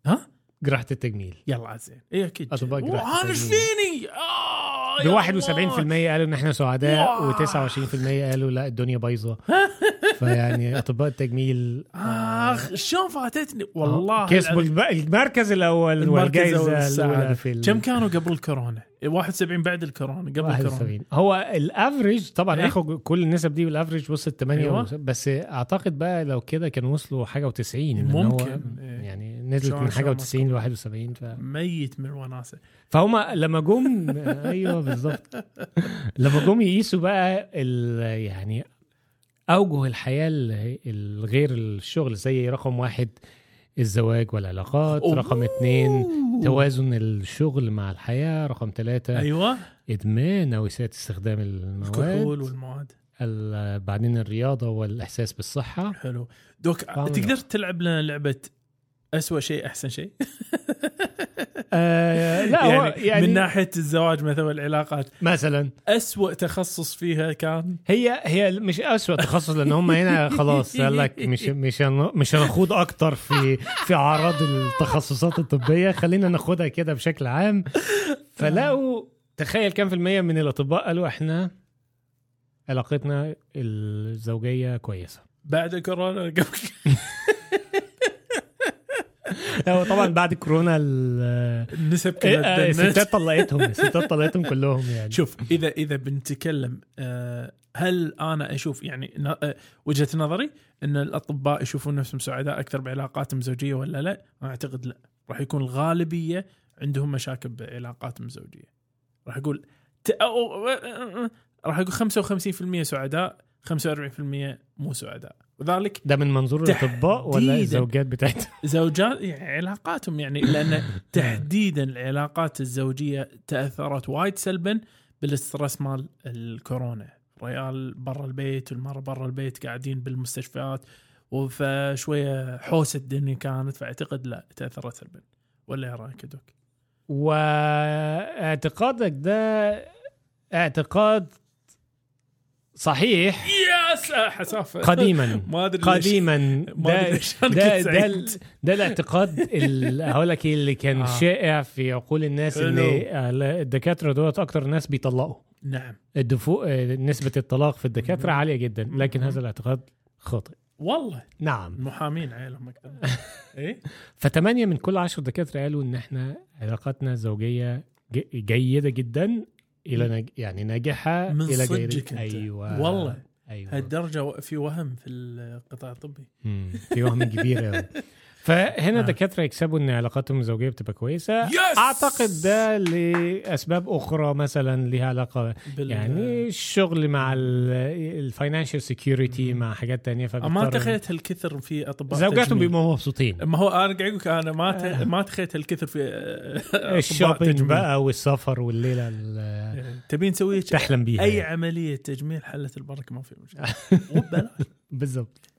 ها؟ جراحة التجميل يلا زين اي أكيد أطباء جراحة أنا إيش التجميل. فيني آه ب يا 71% الله. قالوا إن إحنا سعداء wow. و29% قالوا لا الدنيا بايظة فيعني أطباء التجميل آخ شلون فاتتني والله كسبوا العظيم. الب- المركز الأول والجائزة. الأولى في كم كانوا قبل الكورونا 71 بعد الكورونا قبل الكورونا 71 هو ال average طبعا إيه؟ اخذ كل النسب دي وال average وصلت 8 أيوة. بس أعتقد بقى لو كده كانوا وصلوا حاجة و90 إن هو ممكن. إيه. يعني نزلت من حاجة شلون و90 ل 71 ف... ميت من الوناسه فهم لما جم أيوه بالظبط. لما جم يقيسوا بقى ال... يعني أوجه الحياة ال- الغير الشغل زي رقم واحد الزواج والعلاقات أوه. رقم اتنين توازن الشغل مع الحياة رقم ثلاثة أيوه. إدمان أو إساءة استخدام الكحول المواد والمواد. ال- بعدين الرياضة والإحساس بالصحة. حلو. دوك تقدر. تلعب لنا لعبة أسوأ شيء أحسن شيء. آه لا يعني, يعني, من ناحية الزواج مثلا والعلاقات. مثلا. أسوأ تخصص فيها كان؟ هي هي مش أسوأ تخصص لأن هم هنا خلاص قال لك مش مش مش هنخوض أكتر في في أعراض التخصصات الطبية. خلينا ناخدها كده بشكل عام. فلقوا تخيل كام في المية من الأطباء قالوا إحنا علاقتنا الزوجية كويسة. بعد كورونا هو طبعا بعد كورونا ال- النسب إيه، تدنت. الستات طلقتهم الستات طلقتهم كلهم يعني شوف إذا إذا بنتكلم آه، هل أنا أشوف يعني آه، وجهة نظري إن الأطباء يشوفون نفسهم سعداء أكثر بعلاقاتهم الزوجية ولا لا؟ أنا أعتقد لا، راح يكون الغالبية عندهم مشاكل بعلاقاتهم الزوجية. راح. أو... راح يقول 55% سعداء 45% مو سعداء وذلك ده من منظور الأطباء ولا. الزوجات بتاعتهم زوجات يعني علاقاتهم يعني لأن تحديدا العلاقات الزوجية تأثرت وايد سلبا بالاسترس مال الكورونا ريال برا البيت والمرة برا البيت قاعدين بالمستشفيات فشوية حوسة الدنيا كانت فأعتقد لا تأثرت سلبا ولا إيه رأيك دوك؟ واعتقادك ده اعتقاد صحيح. يس حسافه قديما. ما أدري قديما. ده الاعتقاد ال- هقول لك إيه اللي كان آه. شائع في عقول الناس إن. آه، الدكاترة دولت أكتر ناس بيطلقوا. نعم. الدفوق آه، نسبة الطلاق في الدكاترة. عالية جدا لكن. هذا الاعتقاد خاطئ. والله. نعم. المحامين عيالهم أكثر إيه؟ فثمانية من كل عشر دكاترة قالوا إن إحنا علاقاتنا الزوجية ج- جيدة جدا. إلى نج... يعني ناجحة من إلى صدقك أنت. أيوة. والله. أيوة. هالدرجة في وهم في القطاع الطبي. في وهم كبير أوي فهنا آه. الدكاترة يكسبوا إن علاقاتهم الزوجية بتبقى كويسة yes! أعتقد ده لأسباب أخرى مثلا ليها علاقة بال... يعني الشغل مع ال financial security مع حاجات تانية ما تخيلت هالكثر في أطباء زوجاتهم. بيبقوا مبسوطين ما هو أنا قاعد أقول أنا ما ت... آه. ما تخيلت هالكثر في أطباء ال shopping. بقى والسفر والليلة ال- تبين نسوي تحلم بيها أي يعني. عملية تجميل حلت البركة ما في مشكلة وببلاش بالظبط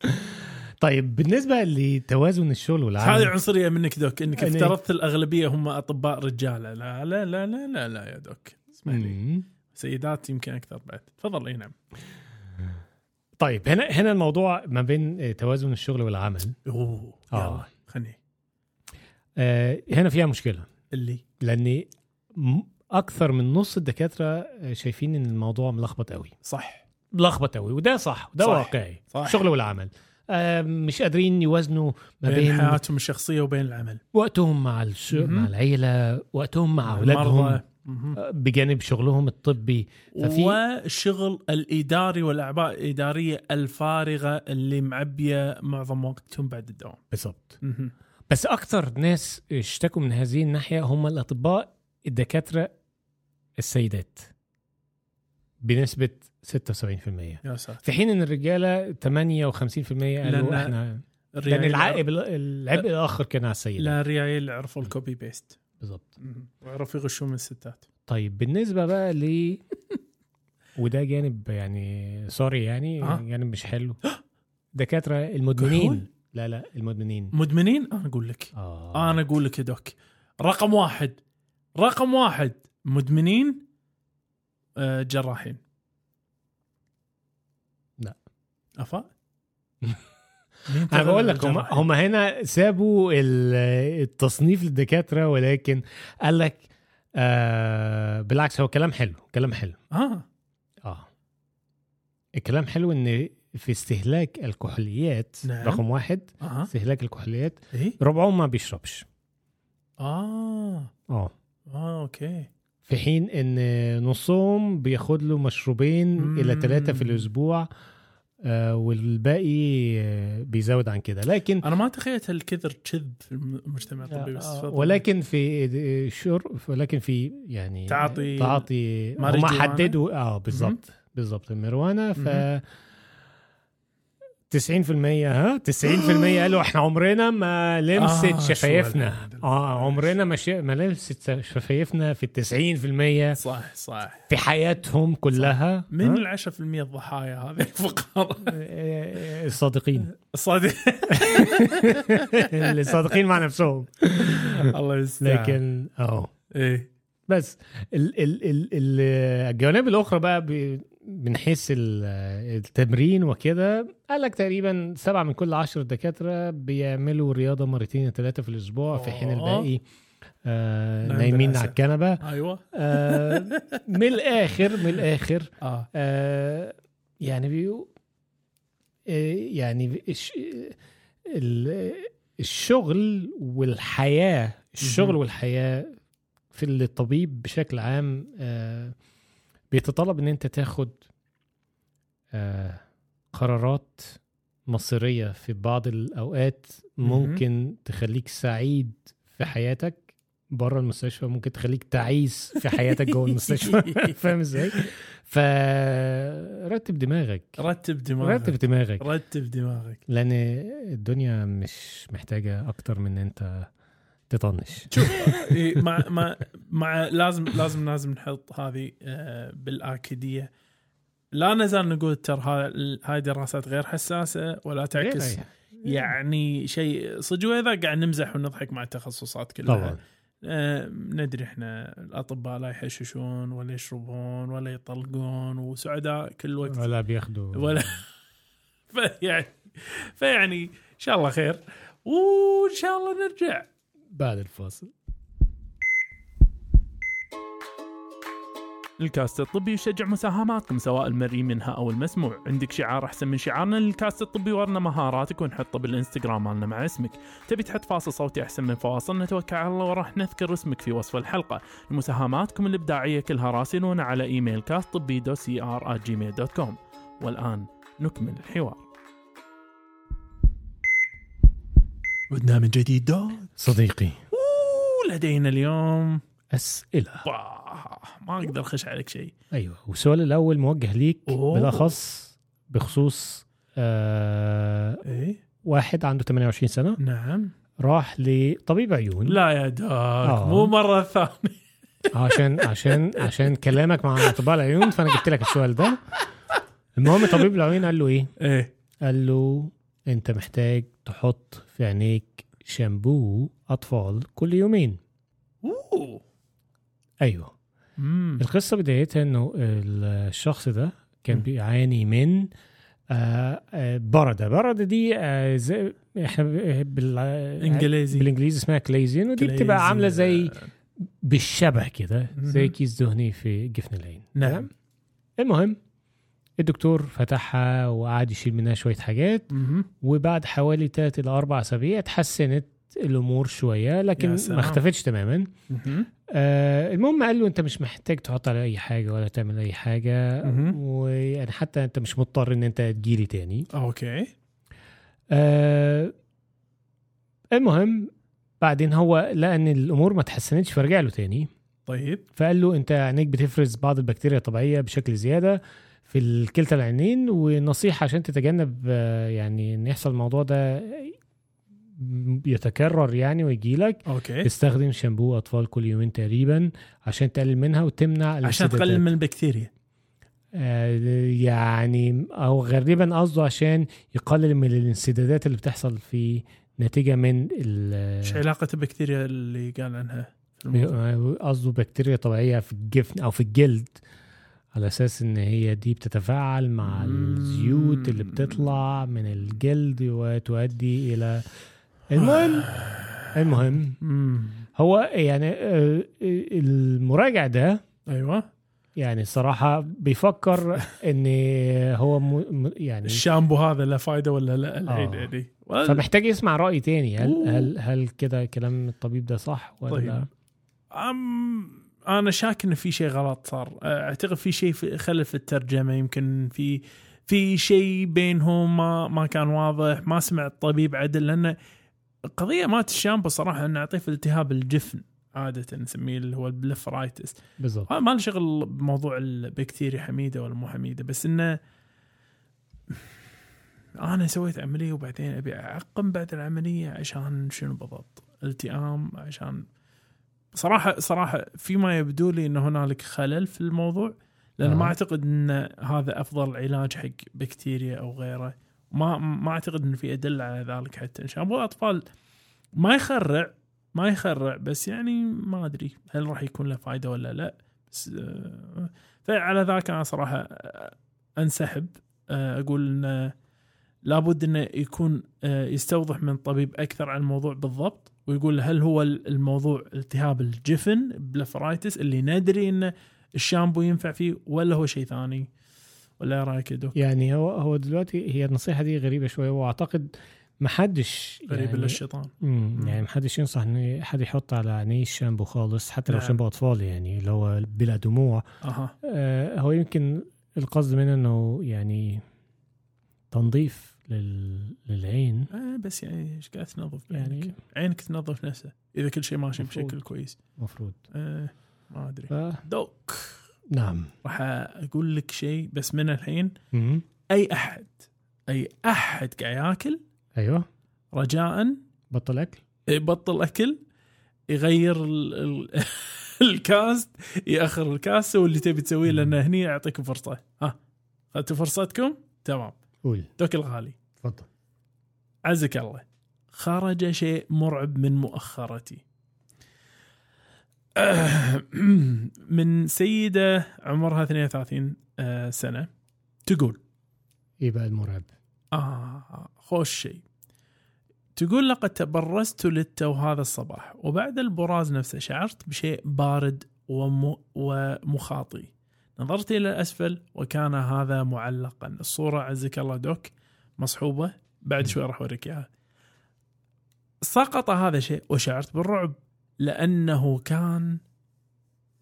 طيب بالنسبة لتوازن الشغل هذه والعمل عنصرية منك doc إنك أنا- افترضت الأغلبية هم أطباء رجالة. لا لا لا لا لا, لا يا doc اسمح لي. سيدات يمكن أكثر بعد. تفضل أي نعم. طيب هنا هنا الموضوع ما بين توازن الشغل والعمل. أوه آه. خلني. آه هنا فيها مشكلة. اللي؟ لأن م- أكثر من نص الدكاترة شايفين إن الموضوع ملخبط قوي صح. ملخبط قوي وده صح وده صح. واقعي. صح. الشغل والعمل. مش قادرين يوازنوا ما بين, بين حياتهم الشخصية وبين العمل. وقتهم مع الش... مع العيلة وقتهم مع أولادهم. آه، بجانب شغلهم الطبي. ففي- والشغل الإداري والاعباء الإدارية الفارغة اللي معبية معظم وقتهم بعد الدوام. بالظبط مهم. بس أكتر ناس اشتكوا من هذه الناحية هم الأطباء الدكاترة السيدات. بنسبة 76% يا ساتر. في حين إن الرجالة 58% قالوا إحنا لأن العائب العبء الآخر كان على السيدات لا الريايل عرفوا ال copy paste بالظبط. وعرفوا يغشوا من الستات. طيب بالنسبة بقى ل وده جانب يعني سوري يعني آه. جانب مش حلو. دكاترة المدمنين؟ لا لا المدمنين. مدمنين؟ أنا أقول لك. آه. أنا أقول لك يا دوك. رقم واحد. رقم واحد. مدمنين آه، جراحين لا. أفا؟ أنا بقول لك هم, هم هنا سابوا ال- التصنيف للدكاترة ولكن قال لك آه بالعكس هو كلام حلو كلام حلو. آه. آه. الكلام حلو إن في استهلاك الكحوليات نعم. رقم واحد آه استهلاك الكحوليات إيه؟ ربعهم ما بيشربش. آه. آه. آه أوكي. في حين إن نصهم بياخد له مشروبين مم. إلى ثلاثة في الأسبوع آه والباقي آه بيزود عن كده لكن أنا ما تخيلت هالكثر كذب في المجتمع الطبي بس آه، تفضل. ولكن في شرب ولكن في يعني تعاطي تعاطي هم ماريجوانا؟ حددوا آه بالظبط بالظبط المروانه ف 90% ها؟ 90% قالوا إحنا عمرنا ما لمست آه، شفايفنا؟ آه عمرنا ما ش... ما لمست شفايفنا في ال 90% صح صح. في حياتهم كلها. من ها؟ ال 10% الضحايا هذه الفقراء الصادقين. صادق. الصادقين مع نفسهم. الله يستر. لكن آه إيه. بس ال ال ال ال الجوانب الأخرى بقى من حيث ال- التمرين وكده قال لك تقريبا سبعة من كل عشر دكاترة بيعملوا رياضة مرتين ثلاثة في الأسبوع في حين آه. الباقي آه نايم نايمين. على الكنبة أيوه آه من الآخر من الآخر آه آه يعني بيقول آه يعني الش- ال- الشغل والحياة الشغل. والحياة في الطبيب بشكل عام آه بيتطلب إن أنت تاخد آه قرارات مصيرية في بعض الأوقات مهم. ممكن تخليك سعيد في حياتك بره المستشفى ممكن تخليك تعيس في حياتك جوه المستشفى. فاهم إزاي؟ فرتب دماغك. رتب دماغك. رتب دماغك. رتب دماغك. لأن الدنيا مش محتاجة أكتر من إن أنت تطنش. إيه، مع مع مع لازم لازم لازم نحط هذه آه، بالآكيدية. لا نزال نقول ترى ها- هاي دراسات غير حساسة ولا تعكس يعني شيء صدق. وإذا قاعد نمزح ونضحك مع التخصصات كلها طبعا. آه، ندري إحنا الأطباء لا يحششون ولا يشربون ولا يطلقون وسعداء كل وقت. ولا بياخدوا ولا فيعني فيعني إن شاء الله خير. وإن شاء الله نرجع. بعد الفاصل. الكاست الطبي يشجع مساهماتكم سواء المرئي منها أو المسموع. عندك شعار أحسن من شعارنا للكاست الطبي ورنا مهاراتك ونحطه بالإنستغرام مالنا مع اسمك. تبي تحط فاصل صوتي أحسن من فواصل نتوكل على الله وراح نذكر اسمك في وصف الحلقة. مساهماتكم الإبداعية كلها راسلونا على إيميل كاست طبي دو سي ار dot والآن نكمل الحوار. عدنا من جديد. دوت صديقي ولدينا اليوم أسئلة. واه ما أقدر أخش عليك شيء. أيوه والسؤال الأول موجه ليك أوه. بالأخص بخصوص آه إيه؟ واحد عنده 28 سنة. نعم. راح لطبيب عيون. لا يا داك آه. مو مرة ثانية. عشان عشان عشان كلامك مع أطباء العيون فأنا جبت لك السؤال ده. المهم طبيب العيون قال له إيه؟ إيه؟ قال له انت محتاج تحط في عينيك شامبو أطفال كل يومين. أوه! أيوه. امم القصة بدايتها إنه الشخص ده كان مم. بيعاني من آه، آه، برده برده دي آه، زي إحنا بال إنجليزي. بالإنجليزي اسمها كليزين ودي بتبقى عاملة زي بالشبه كده زي. كيس دهني في جفن العين. نعم. المهم الدكتور فتحها وقعد يشيل منها شوية حاجات. وبعد حوالي 3 إلى 4 أسابيع اتحسنت الأمور شوية لكن. ما اختفتش تماما. آه المهم قال له أنت مش محتاج تحط على أي حاجة ولا تعمل أي حاجة. ويعني حتى أنت مش مضطر إن أنت تجيلي تاني أوكي آه المهم بعدين هو لقى إن الأمور ما اتحسنتش فرجع له تاني طيب فقال له أنت عينيك بتفرز بعض البكتيريا الطبيعية بشكل زيادة في كلتا العينين ونصيحة عشان تتجنب آه، يعني إن يحصل الموضوع ده يتكرر يعني ويجي لك okay استخدم شامبو أطفال كل يومين تقريبا عشان تقلل منها وتمنع عشان. تقلل من البكتيريا آه، يعني أو غالبا قصده عشان يقلل من الانسدادات اللي بتحصل في نتيجة من ال- إيش علاقة البكتيريا اللي قال عنها؟ آه، قصده بكتيريا طبيعية في الجفن أو في الجلد على أساس إن هي دي بتتفاعل مع. الزيوت اللي بتطلع من الجلد وتؤدي إلى المهم المهم مم. هو يعني آه، المراجع ده أيوه يعني الصراحة بيفكر إن هو م... يعني الشامبو هذا له فايدة ولا لا آه. يعني فمحتاج يسمع رأي تاني هل. هل هل كده كلام الطبيب ده صح ولا طيب. أم أنا شاك إن في شيء غلط صار. أعتقد في شيء خلل في الترجمة يمكن في في شيء بينهم ما ما كان واضح. ما سمع الطبيب عدل لأن القضية مالت الشامبو صراحة إنه نعطيه في التهاب الجفن عادة نسميه اللي هو ال blepharitis. بالضبط. ما له شغل بموضوع البكتيريا حميدة ولا مو حميدة بس إنه أنا سويت عملية وبعدين أبي أعقم بعد العملية عشان شنو بالضبط؟ التئام عشان صراحة صراحة فيما يبدو لي إن هنالك خلل في الموضوع لأن آه. ما أعتقد إن هذا أفضل علاج حق بكتيريا أو غيره. ما ما أعتقد إن في أدلة على ذلك حتى شامبو الاطفال ما يخرع ما يخرع بس يعني ما أدري هل راح يكون له فائده ولا لا. بس آه، فعلى ذاك أنا صراحة آه، أنسحب. آه، أقول انه لابد إنه يكون يستوضح من طبيب أكثر عن الموضوع بالضبط. ويقول هل هو الموضوع التهاب الجفن blepharitis اللي ندري انه الشامبو ينفع فيه ولا هو شيء ثاني ولا رأيك يا دوك يعني هو هو دلوقتي هي النصيحة دي غريبة شوية وأعتقد ما حدش غريب يعني. مم. يعني ما حدش ينصح إن حد يحط على عينيه الشامبو خالص حتى لو نعم. شامبو أطفال يعني اللي هو بلا دموع أها آه هو يمكن القصد منه إنه يعني تنظيف لل... للعين. آه بس يعني إيش قاعد تنظف يعني يعني عينك تنظف نفسها إذا كل شيء ماشي مفروض. بشكل كويس. المفروض آه ما أدري. ف... دوك. نعم. راح أقول لك شيء بس من الحين. مم. أي أحد أي أحد قاعد ياكل أيوه. رجاء بطل أكل؟ يبطل أكل يغير ال ال الكاست يأخر الكاست سوي اللي تبي تسويه لأن هني اعطيكم فرصة. ها اخذتوا فرصتكم؟ تمام. قول. دوك الغالي. تفضل. عزك الله. خرج شيء مرعب من مؤخرتي. من سيدة عمرها 32 آه، سنة. تقول. إيه بقى المرعب آه خوش شيء. تقول لقد تبرزت للتو هذا الصباح وبعد البراز نفسه شعرت بشيء بارد وم ومخاطي. نظرت إلى الأسفل وكان هذا معلقا. الصورة عزك الله دوك. مصحوبة بعد شوي راح أوريك إياها. سقط هذا الشيء وشعرت بالرعب لأنه كان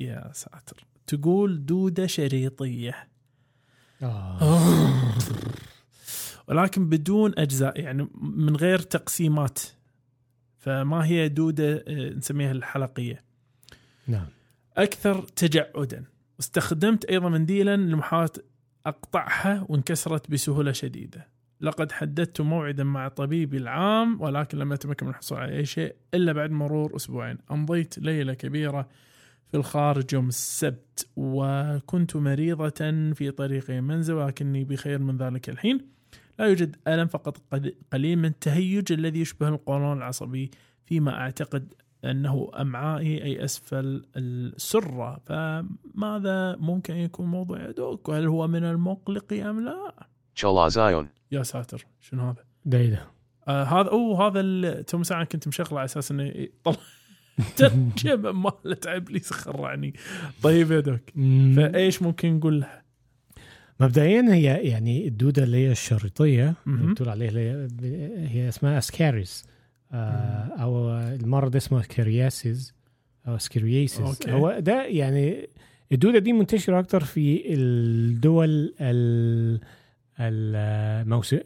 يا ساتر تقول دودة شريطية. آه. ولكن بدون أجزاء يعني من غير تقسيمات. فما هي دودة آه، نسميها الحلقية. نعم. أكثر تجعدا. استخدمت أيضا منديلا لمحاولة أقطعها وانكسرت بسهولة شديدة. لقد حددت موعدا مع طبيبي العام ولكن لم اتمكن من الحصول على أي شيء إلا بعد مرور أسبوعين. أمضيت ليلة كبيرة في الخارج يوم السبت وكنت مريضة في طريقي المنزل ولكني بخير من ذلك الحين. لا يوجد ألم فقط قل- قليل من التهيج الذي يشبه القولون العصبي فيما أعتقد أنه أمعائي أي أسفل السرة. فماذا ممكن يكون موضوع يا دوك وهل هو من المقلق أم لا. يا ساتر شنو هذا ده ده آه هذا أوه هذا تو ساعة كنت مشغله على أساس إنه يطلع ترجمه مالت ابليس خرعني طيب يا دوك. فإيش ممكن نقول لها؟ مبدئيا هي يعني الدودة اللي هي الشريطيه. اللي بتقول عليها هي, هي اسمها اسكاريس آه أو المرض اسمه ascariasis أو ascariasis okay. هو ده يعني الدودة دي منتشرة أكتر في الدول ال الموسم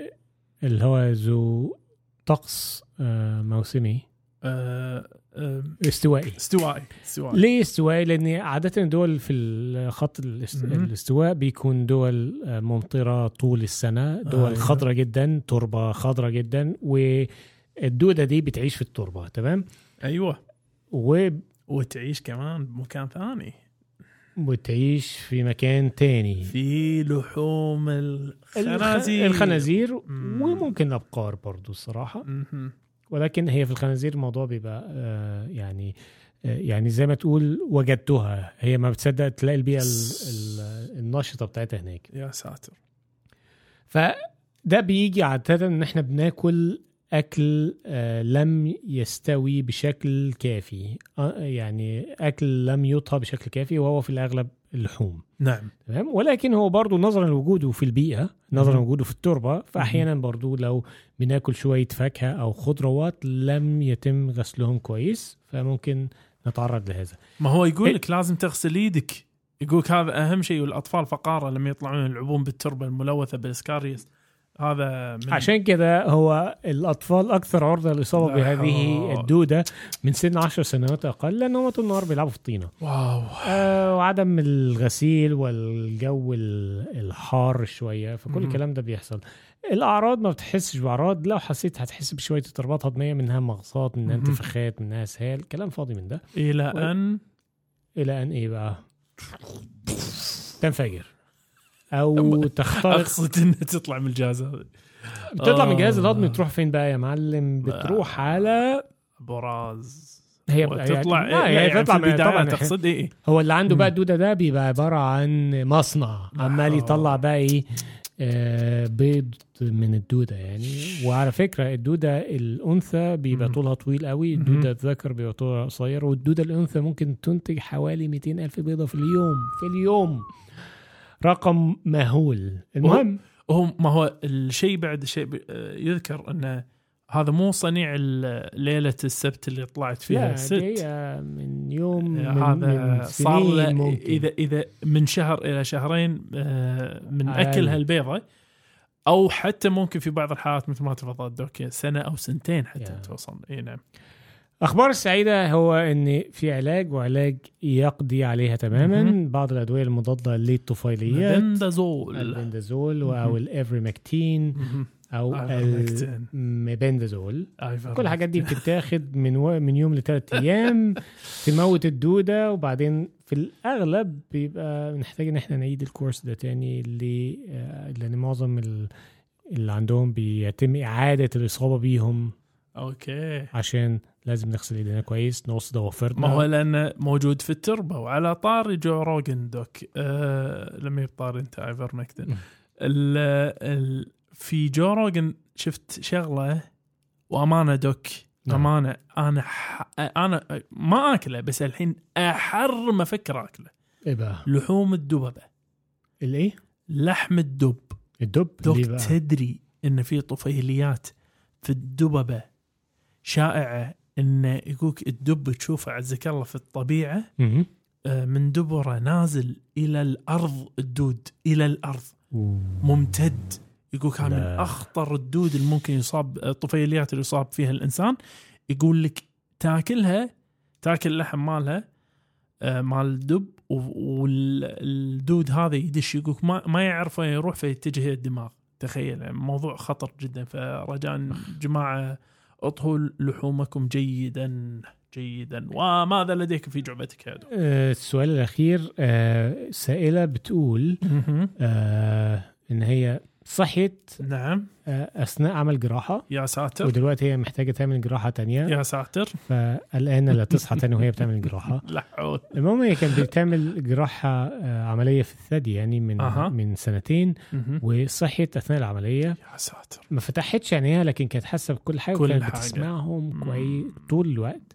اللي هو ذو طقس آه، موسمي آه استوائي استوائي استوائي ليه استوائي؟ لأن عادة الدول في الخط. الاستواء بيكون دول آه، ممطرة طول السنة، دول. خضراء جدا، تربة خضراء جدا والدودة دي بتعيش في التربة تمام؟ أيوه و- وتعيش كمان بمكان ثاني وتعيش في مكان تاني. في لحوم الخنازير. الخ- الخنازير مم. وممكن الابقار برضو الصراحة. ولكن هي في الخنازير الموضوع بيبقى آه، يعني يعني زي ما تقول وجدتها. هي ما بتصدق تلاقي البيئة ال- ال- النشطة بتاعتها هناك. يا ساتر. فده بيجي عادة إن إحنا بناكل أكل آه لم يستوي بشكل كافي. آه يعني أكل لم يطهى بشكل كافي وهو في الأغلب اللحوم. نعم. تمام؟ ولكن هو برضو نظرا لوجوده في البيئة نظرا. لوجوده في التربة. فاحيانا برضو لو بناكل شوية فاكهة أو خضروات لم يتم غسلهم كويس فممكن نتعرض لهذا. ما هو يقول إيه. لك لازم تغسل إيدك يقول لك هذا أهم شيء والأطفال فقاره لما يطلعون يلعبون بالتربة الملوثة بالسكاريوس هذا من عشان كده هو الأطفال أكثر عرضة للاصابه لا بهذه حول. الدودة من سن 10 سنوات أقل لانهم طول النهار بيلعبوا في الطينة. واو. آه وعدم الغسيل والجو ال- الحار شوية فكل مم. الكلام ده بيحصل. الأعراض ما بتحسش بأعراض لو حسيت هتحس بشوية اضطرابات هضمية منها مغصات منها. انتفاخات منها اسهال كلام فاضي من ده. إلى و- أن؟ إلى أن إيه بقى؟ تنفجر. أو تخترق. أقصد إنها تطلع من الجهاز هذا. بتطلع من الجهاز آه. الهضمي تروح فين بقى يا معلم؟ بتروح على براز. هي تطلع يعني, إيه هي يعني تطلع في من البداية طبعا. تقصد إيه؟ هو اللي عنده. بقى الدوده ده بيبقى عبارة عن مصنع. عمال. يطلع بقى إيه آه، بيض من الدودة يعني. وعلى فكرة الدودة الأنثى بيبقى. طولها طويل قوي. الدودة الذكر بيبقى طولها قصير. والدودة الأنثى ممكن تنتج حوالي 200 ألف بيضة في اليوم. في اليوم. رقم مهول المهم هو ما هو الشيء بعد شيء آه، يذكر انه هذا مو صنيع ليلة السبت اللي طلعت فيها لا الست آه، من يوم من هذا من صار. اذا إذا من شهر إلى شهرين آه، من أقل. أكل هالبيضة أو حتى ممكن في بعض الحالات مثل ما تفضلت دوك سنة أو سنتين حتى. توصل إي نعم أخبار السعيدة هو إن في علاج وعلاج يقضي عليها تماما. بعض الأدوية المضادة للطفيليات بندازول البندازول مهم. أو الافريمكتين. أو. الميبندازول آيفرمكتين. كل الحاجات دي بتتاخد من و... من يوم لثلاث أيام تموت الدودة وبعدين في الأغلب بيبقى بنحتاج إن إحنا نعيد الكورس ده تاني ل... آه، لأن معظم ال... اللي عندهم بيتم إعادة الإصابة بيهم Okay عشان لازم نغسل ايدينا كويس نقص ضوافرنا ما هو لأنه موجود في التربة وعلى طاري Joe Rogan دوك. آه لما يطار أنت ال ال في Joe Rogan شفت شغلة وأمانة دوك. نعم. أمانة. أنا ح... أنا ما أكله بس الحين أحر ما أفكر أكله. إيه بقى؟ لحوم الدببة. الايه لحم الدب. الدب؟ دوك تدري إن في طفيليات في الدببة شائعة انه يقولك الدب تشوفه عزك الله في الطبيعة. آه، من دبره نازل إلى الأرض الدود إلى الأرض. ممتد. يقول كان من. أخطر الدود اللي ممكن يصاب الطفيليات اللي يصاب فيها الإنسان. يقول لك تاكلها تاكل اللحم مالها آه، مال الدب والدود هذا يدش يقول ما ما يعرف وين يروح فيتجه الدماغ. تخيل يعني موضوع خطر جدا. فرجاء جماعة أطهوا لحومكم جيدا جيدا وماذا لديك في جعبتك يا دو؟ آه، السؤال الأخير آه، سائلة بتقول آه، إن هي صحيت نعم. آه، أثناء عمل جراحة. يا ساتر. ودلوقتي هي محتاجة تعمل جراحة تانية. يا ساتر. فقلقانه لا تصحى تاني وهي بتعمل جراحة. لا حول المهم هي كانت بتعمل جراحة آه، عملية في الثدي يعني من أها. من سنتين. وصحيت أثناء العملية. يا ساتر. ما فتحتش عينيها لكن كانت حاسة بكل حاجة كل وكانت حاجة. بتسمعهم. كويس طول الوقت.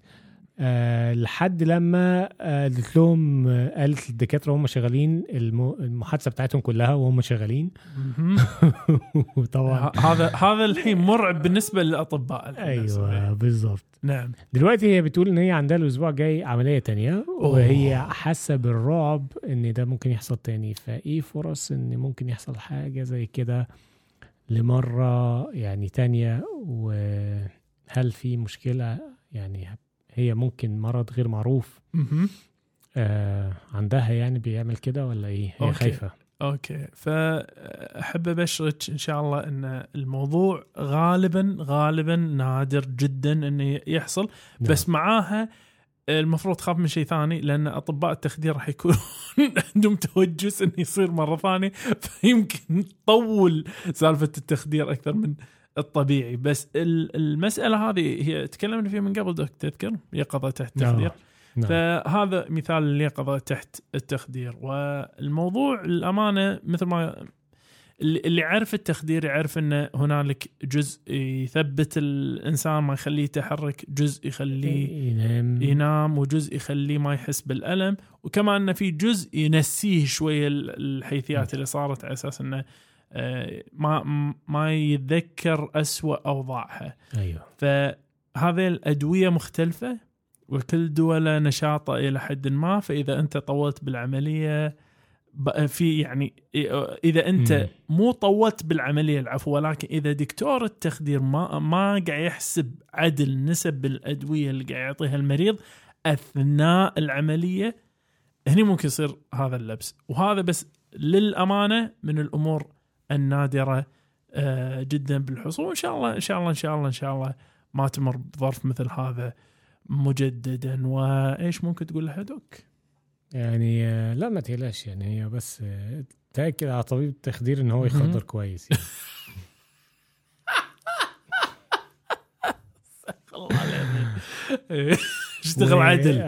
آه لحد لما آه، قالت لهم آه، قالت للدكاتره وهم شغالين الم- المحادثة بتاعتهم كلها وهم شغالين. وطبعا هذا هذا الحين مرعب بالنسبة للأطباء أيوه بالظبط نعم. دلوقتي هي بتقول إن هي عندها الأسبوع الجاي عملية تانية وهي حاسة بالرعب إن ده ممكن يحصل تاني. فإيه فرص إن ممكن يحصل حاجة زي كده لمرة يعني تانية؟ وهل في مشكلة يعني هي ممكن مرض غير معروف. آه عندها يعني بيعمل كده ولا إيه هي okay. خايفة okay فأحب أبشرك إن شاء الله إن الموضوع غالبا غالبا نادر جدا انه يحصل بس معاها المفروض تخاف من شيء ثاني لأن أطباء التخدير راح يكون عندهم توجس انه يصير مرة ثانية فيمكن تطول سالفة التخدير أكثر من الطبيعي. بس ال- المسألة هذه هي تكلمنا فيها من قبل دوك تذكر؟ يقظه تحت نعم. التخدير نعم. فهذا مثال اليقظه تحت التخدير. والموضوع الأمانة مثل ما اللي يعرف التخدير يعرف إن هنالك جزء يثبت الإنسان ما يخليه يتحرك جزء يخليه ينام. ينام وجزء يخليه ما يحس بالألم. وكمان انه في جزء ينسيه شوية ال- الحيثيات اللي صارت على أساس إنه ما ما يتذكر أسوأ أوضاعها. أيوه. فهذه الأدوية مختلفة وكل دولة نشاطة إلى حد ما. فإذا أنت طولت بالعملية في يعني إذا أنت. مو طولت بالعملية العفو ولكن إذا دكتور التخدير ما ما قاعد يحسب عدل نسب الادويه اللي قاعد يعطيها المريض أثناء العملية هني ممكن يصير هذا اللبس. وهذا بس للأمانة من الأمور النادرة آه، جدا بالحصول وإن شاء الله إن شاء الله إن شاء الله إن شاء الله ما تمر بظرف مثل هذا مجددا وإيش ممكن تقول لها دوك؟ يعني آه، لا ما تقلقش يعني هي بس آه، تأكد على طبيب التخدير إن هو. يخدر كويس يعني. الله اشتغل عدل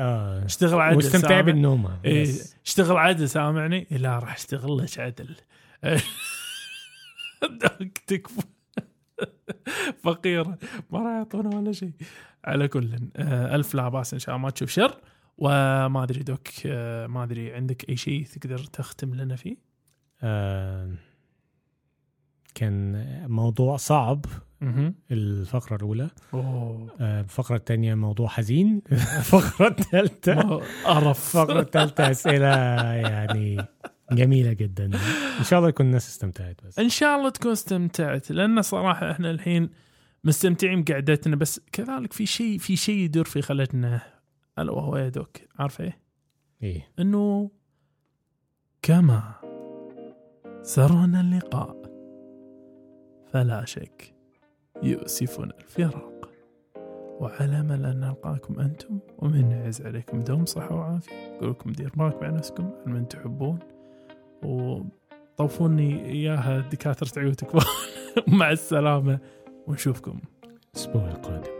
اشتغل عدل واستمتع؟ بالنوم إيه. اشتغل عدل سامعني لا راح اشتغل لك عدل تكفى. فقيرة ما راح يعطونا ولا شيء. على كل. آه، ألف لا بأس إن شاء الله. ما تشوف شر. وما أدري دوك آه، ما أدري عندك أي شيء تقدر تختم لنا فيه؟ آه، كان موضوع صعب. الفقرة الأولى. أوه. الفقرة الثانية موضوع حزين. الفقرة الثالثة. قرف. الفقرة الثالثة أسئلة يعني جميلة جدا. إن شاء الله يكون الناس استمتعت بس. إن شاء الله تكون استمتعت لأن صراحة إحنا الحين مستمتعين بقعدتنا بس كذلك في شيء في شيء يدور في خلتنا. ألا وهو يا دوك عارف إيه؟ إيه. إنه كما سرنا اللقاء فلا شك يؤسفنا الفراق. وعلى امل ان نلقاكم أنتم ومن يعز عليكم دوم صحة وعافية. أقول لكم دير بالك مع نفسكم من تحبون. وطوفوني إياها دكاتره عيون تكبر مع السلامة ونشوفكم. الأسبوع القادم.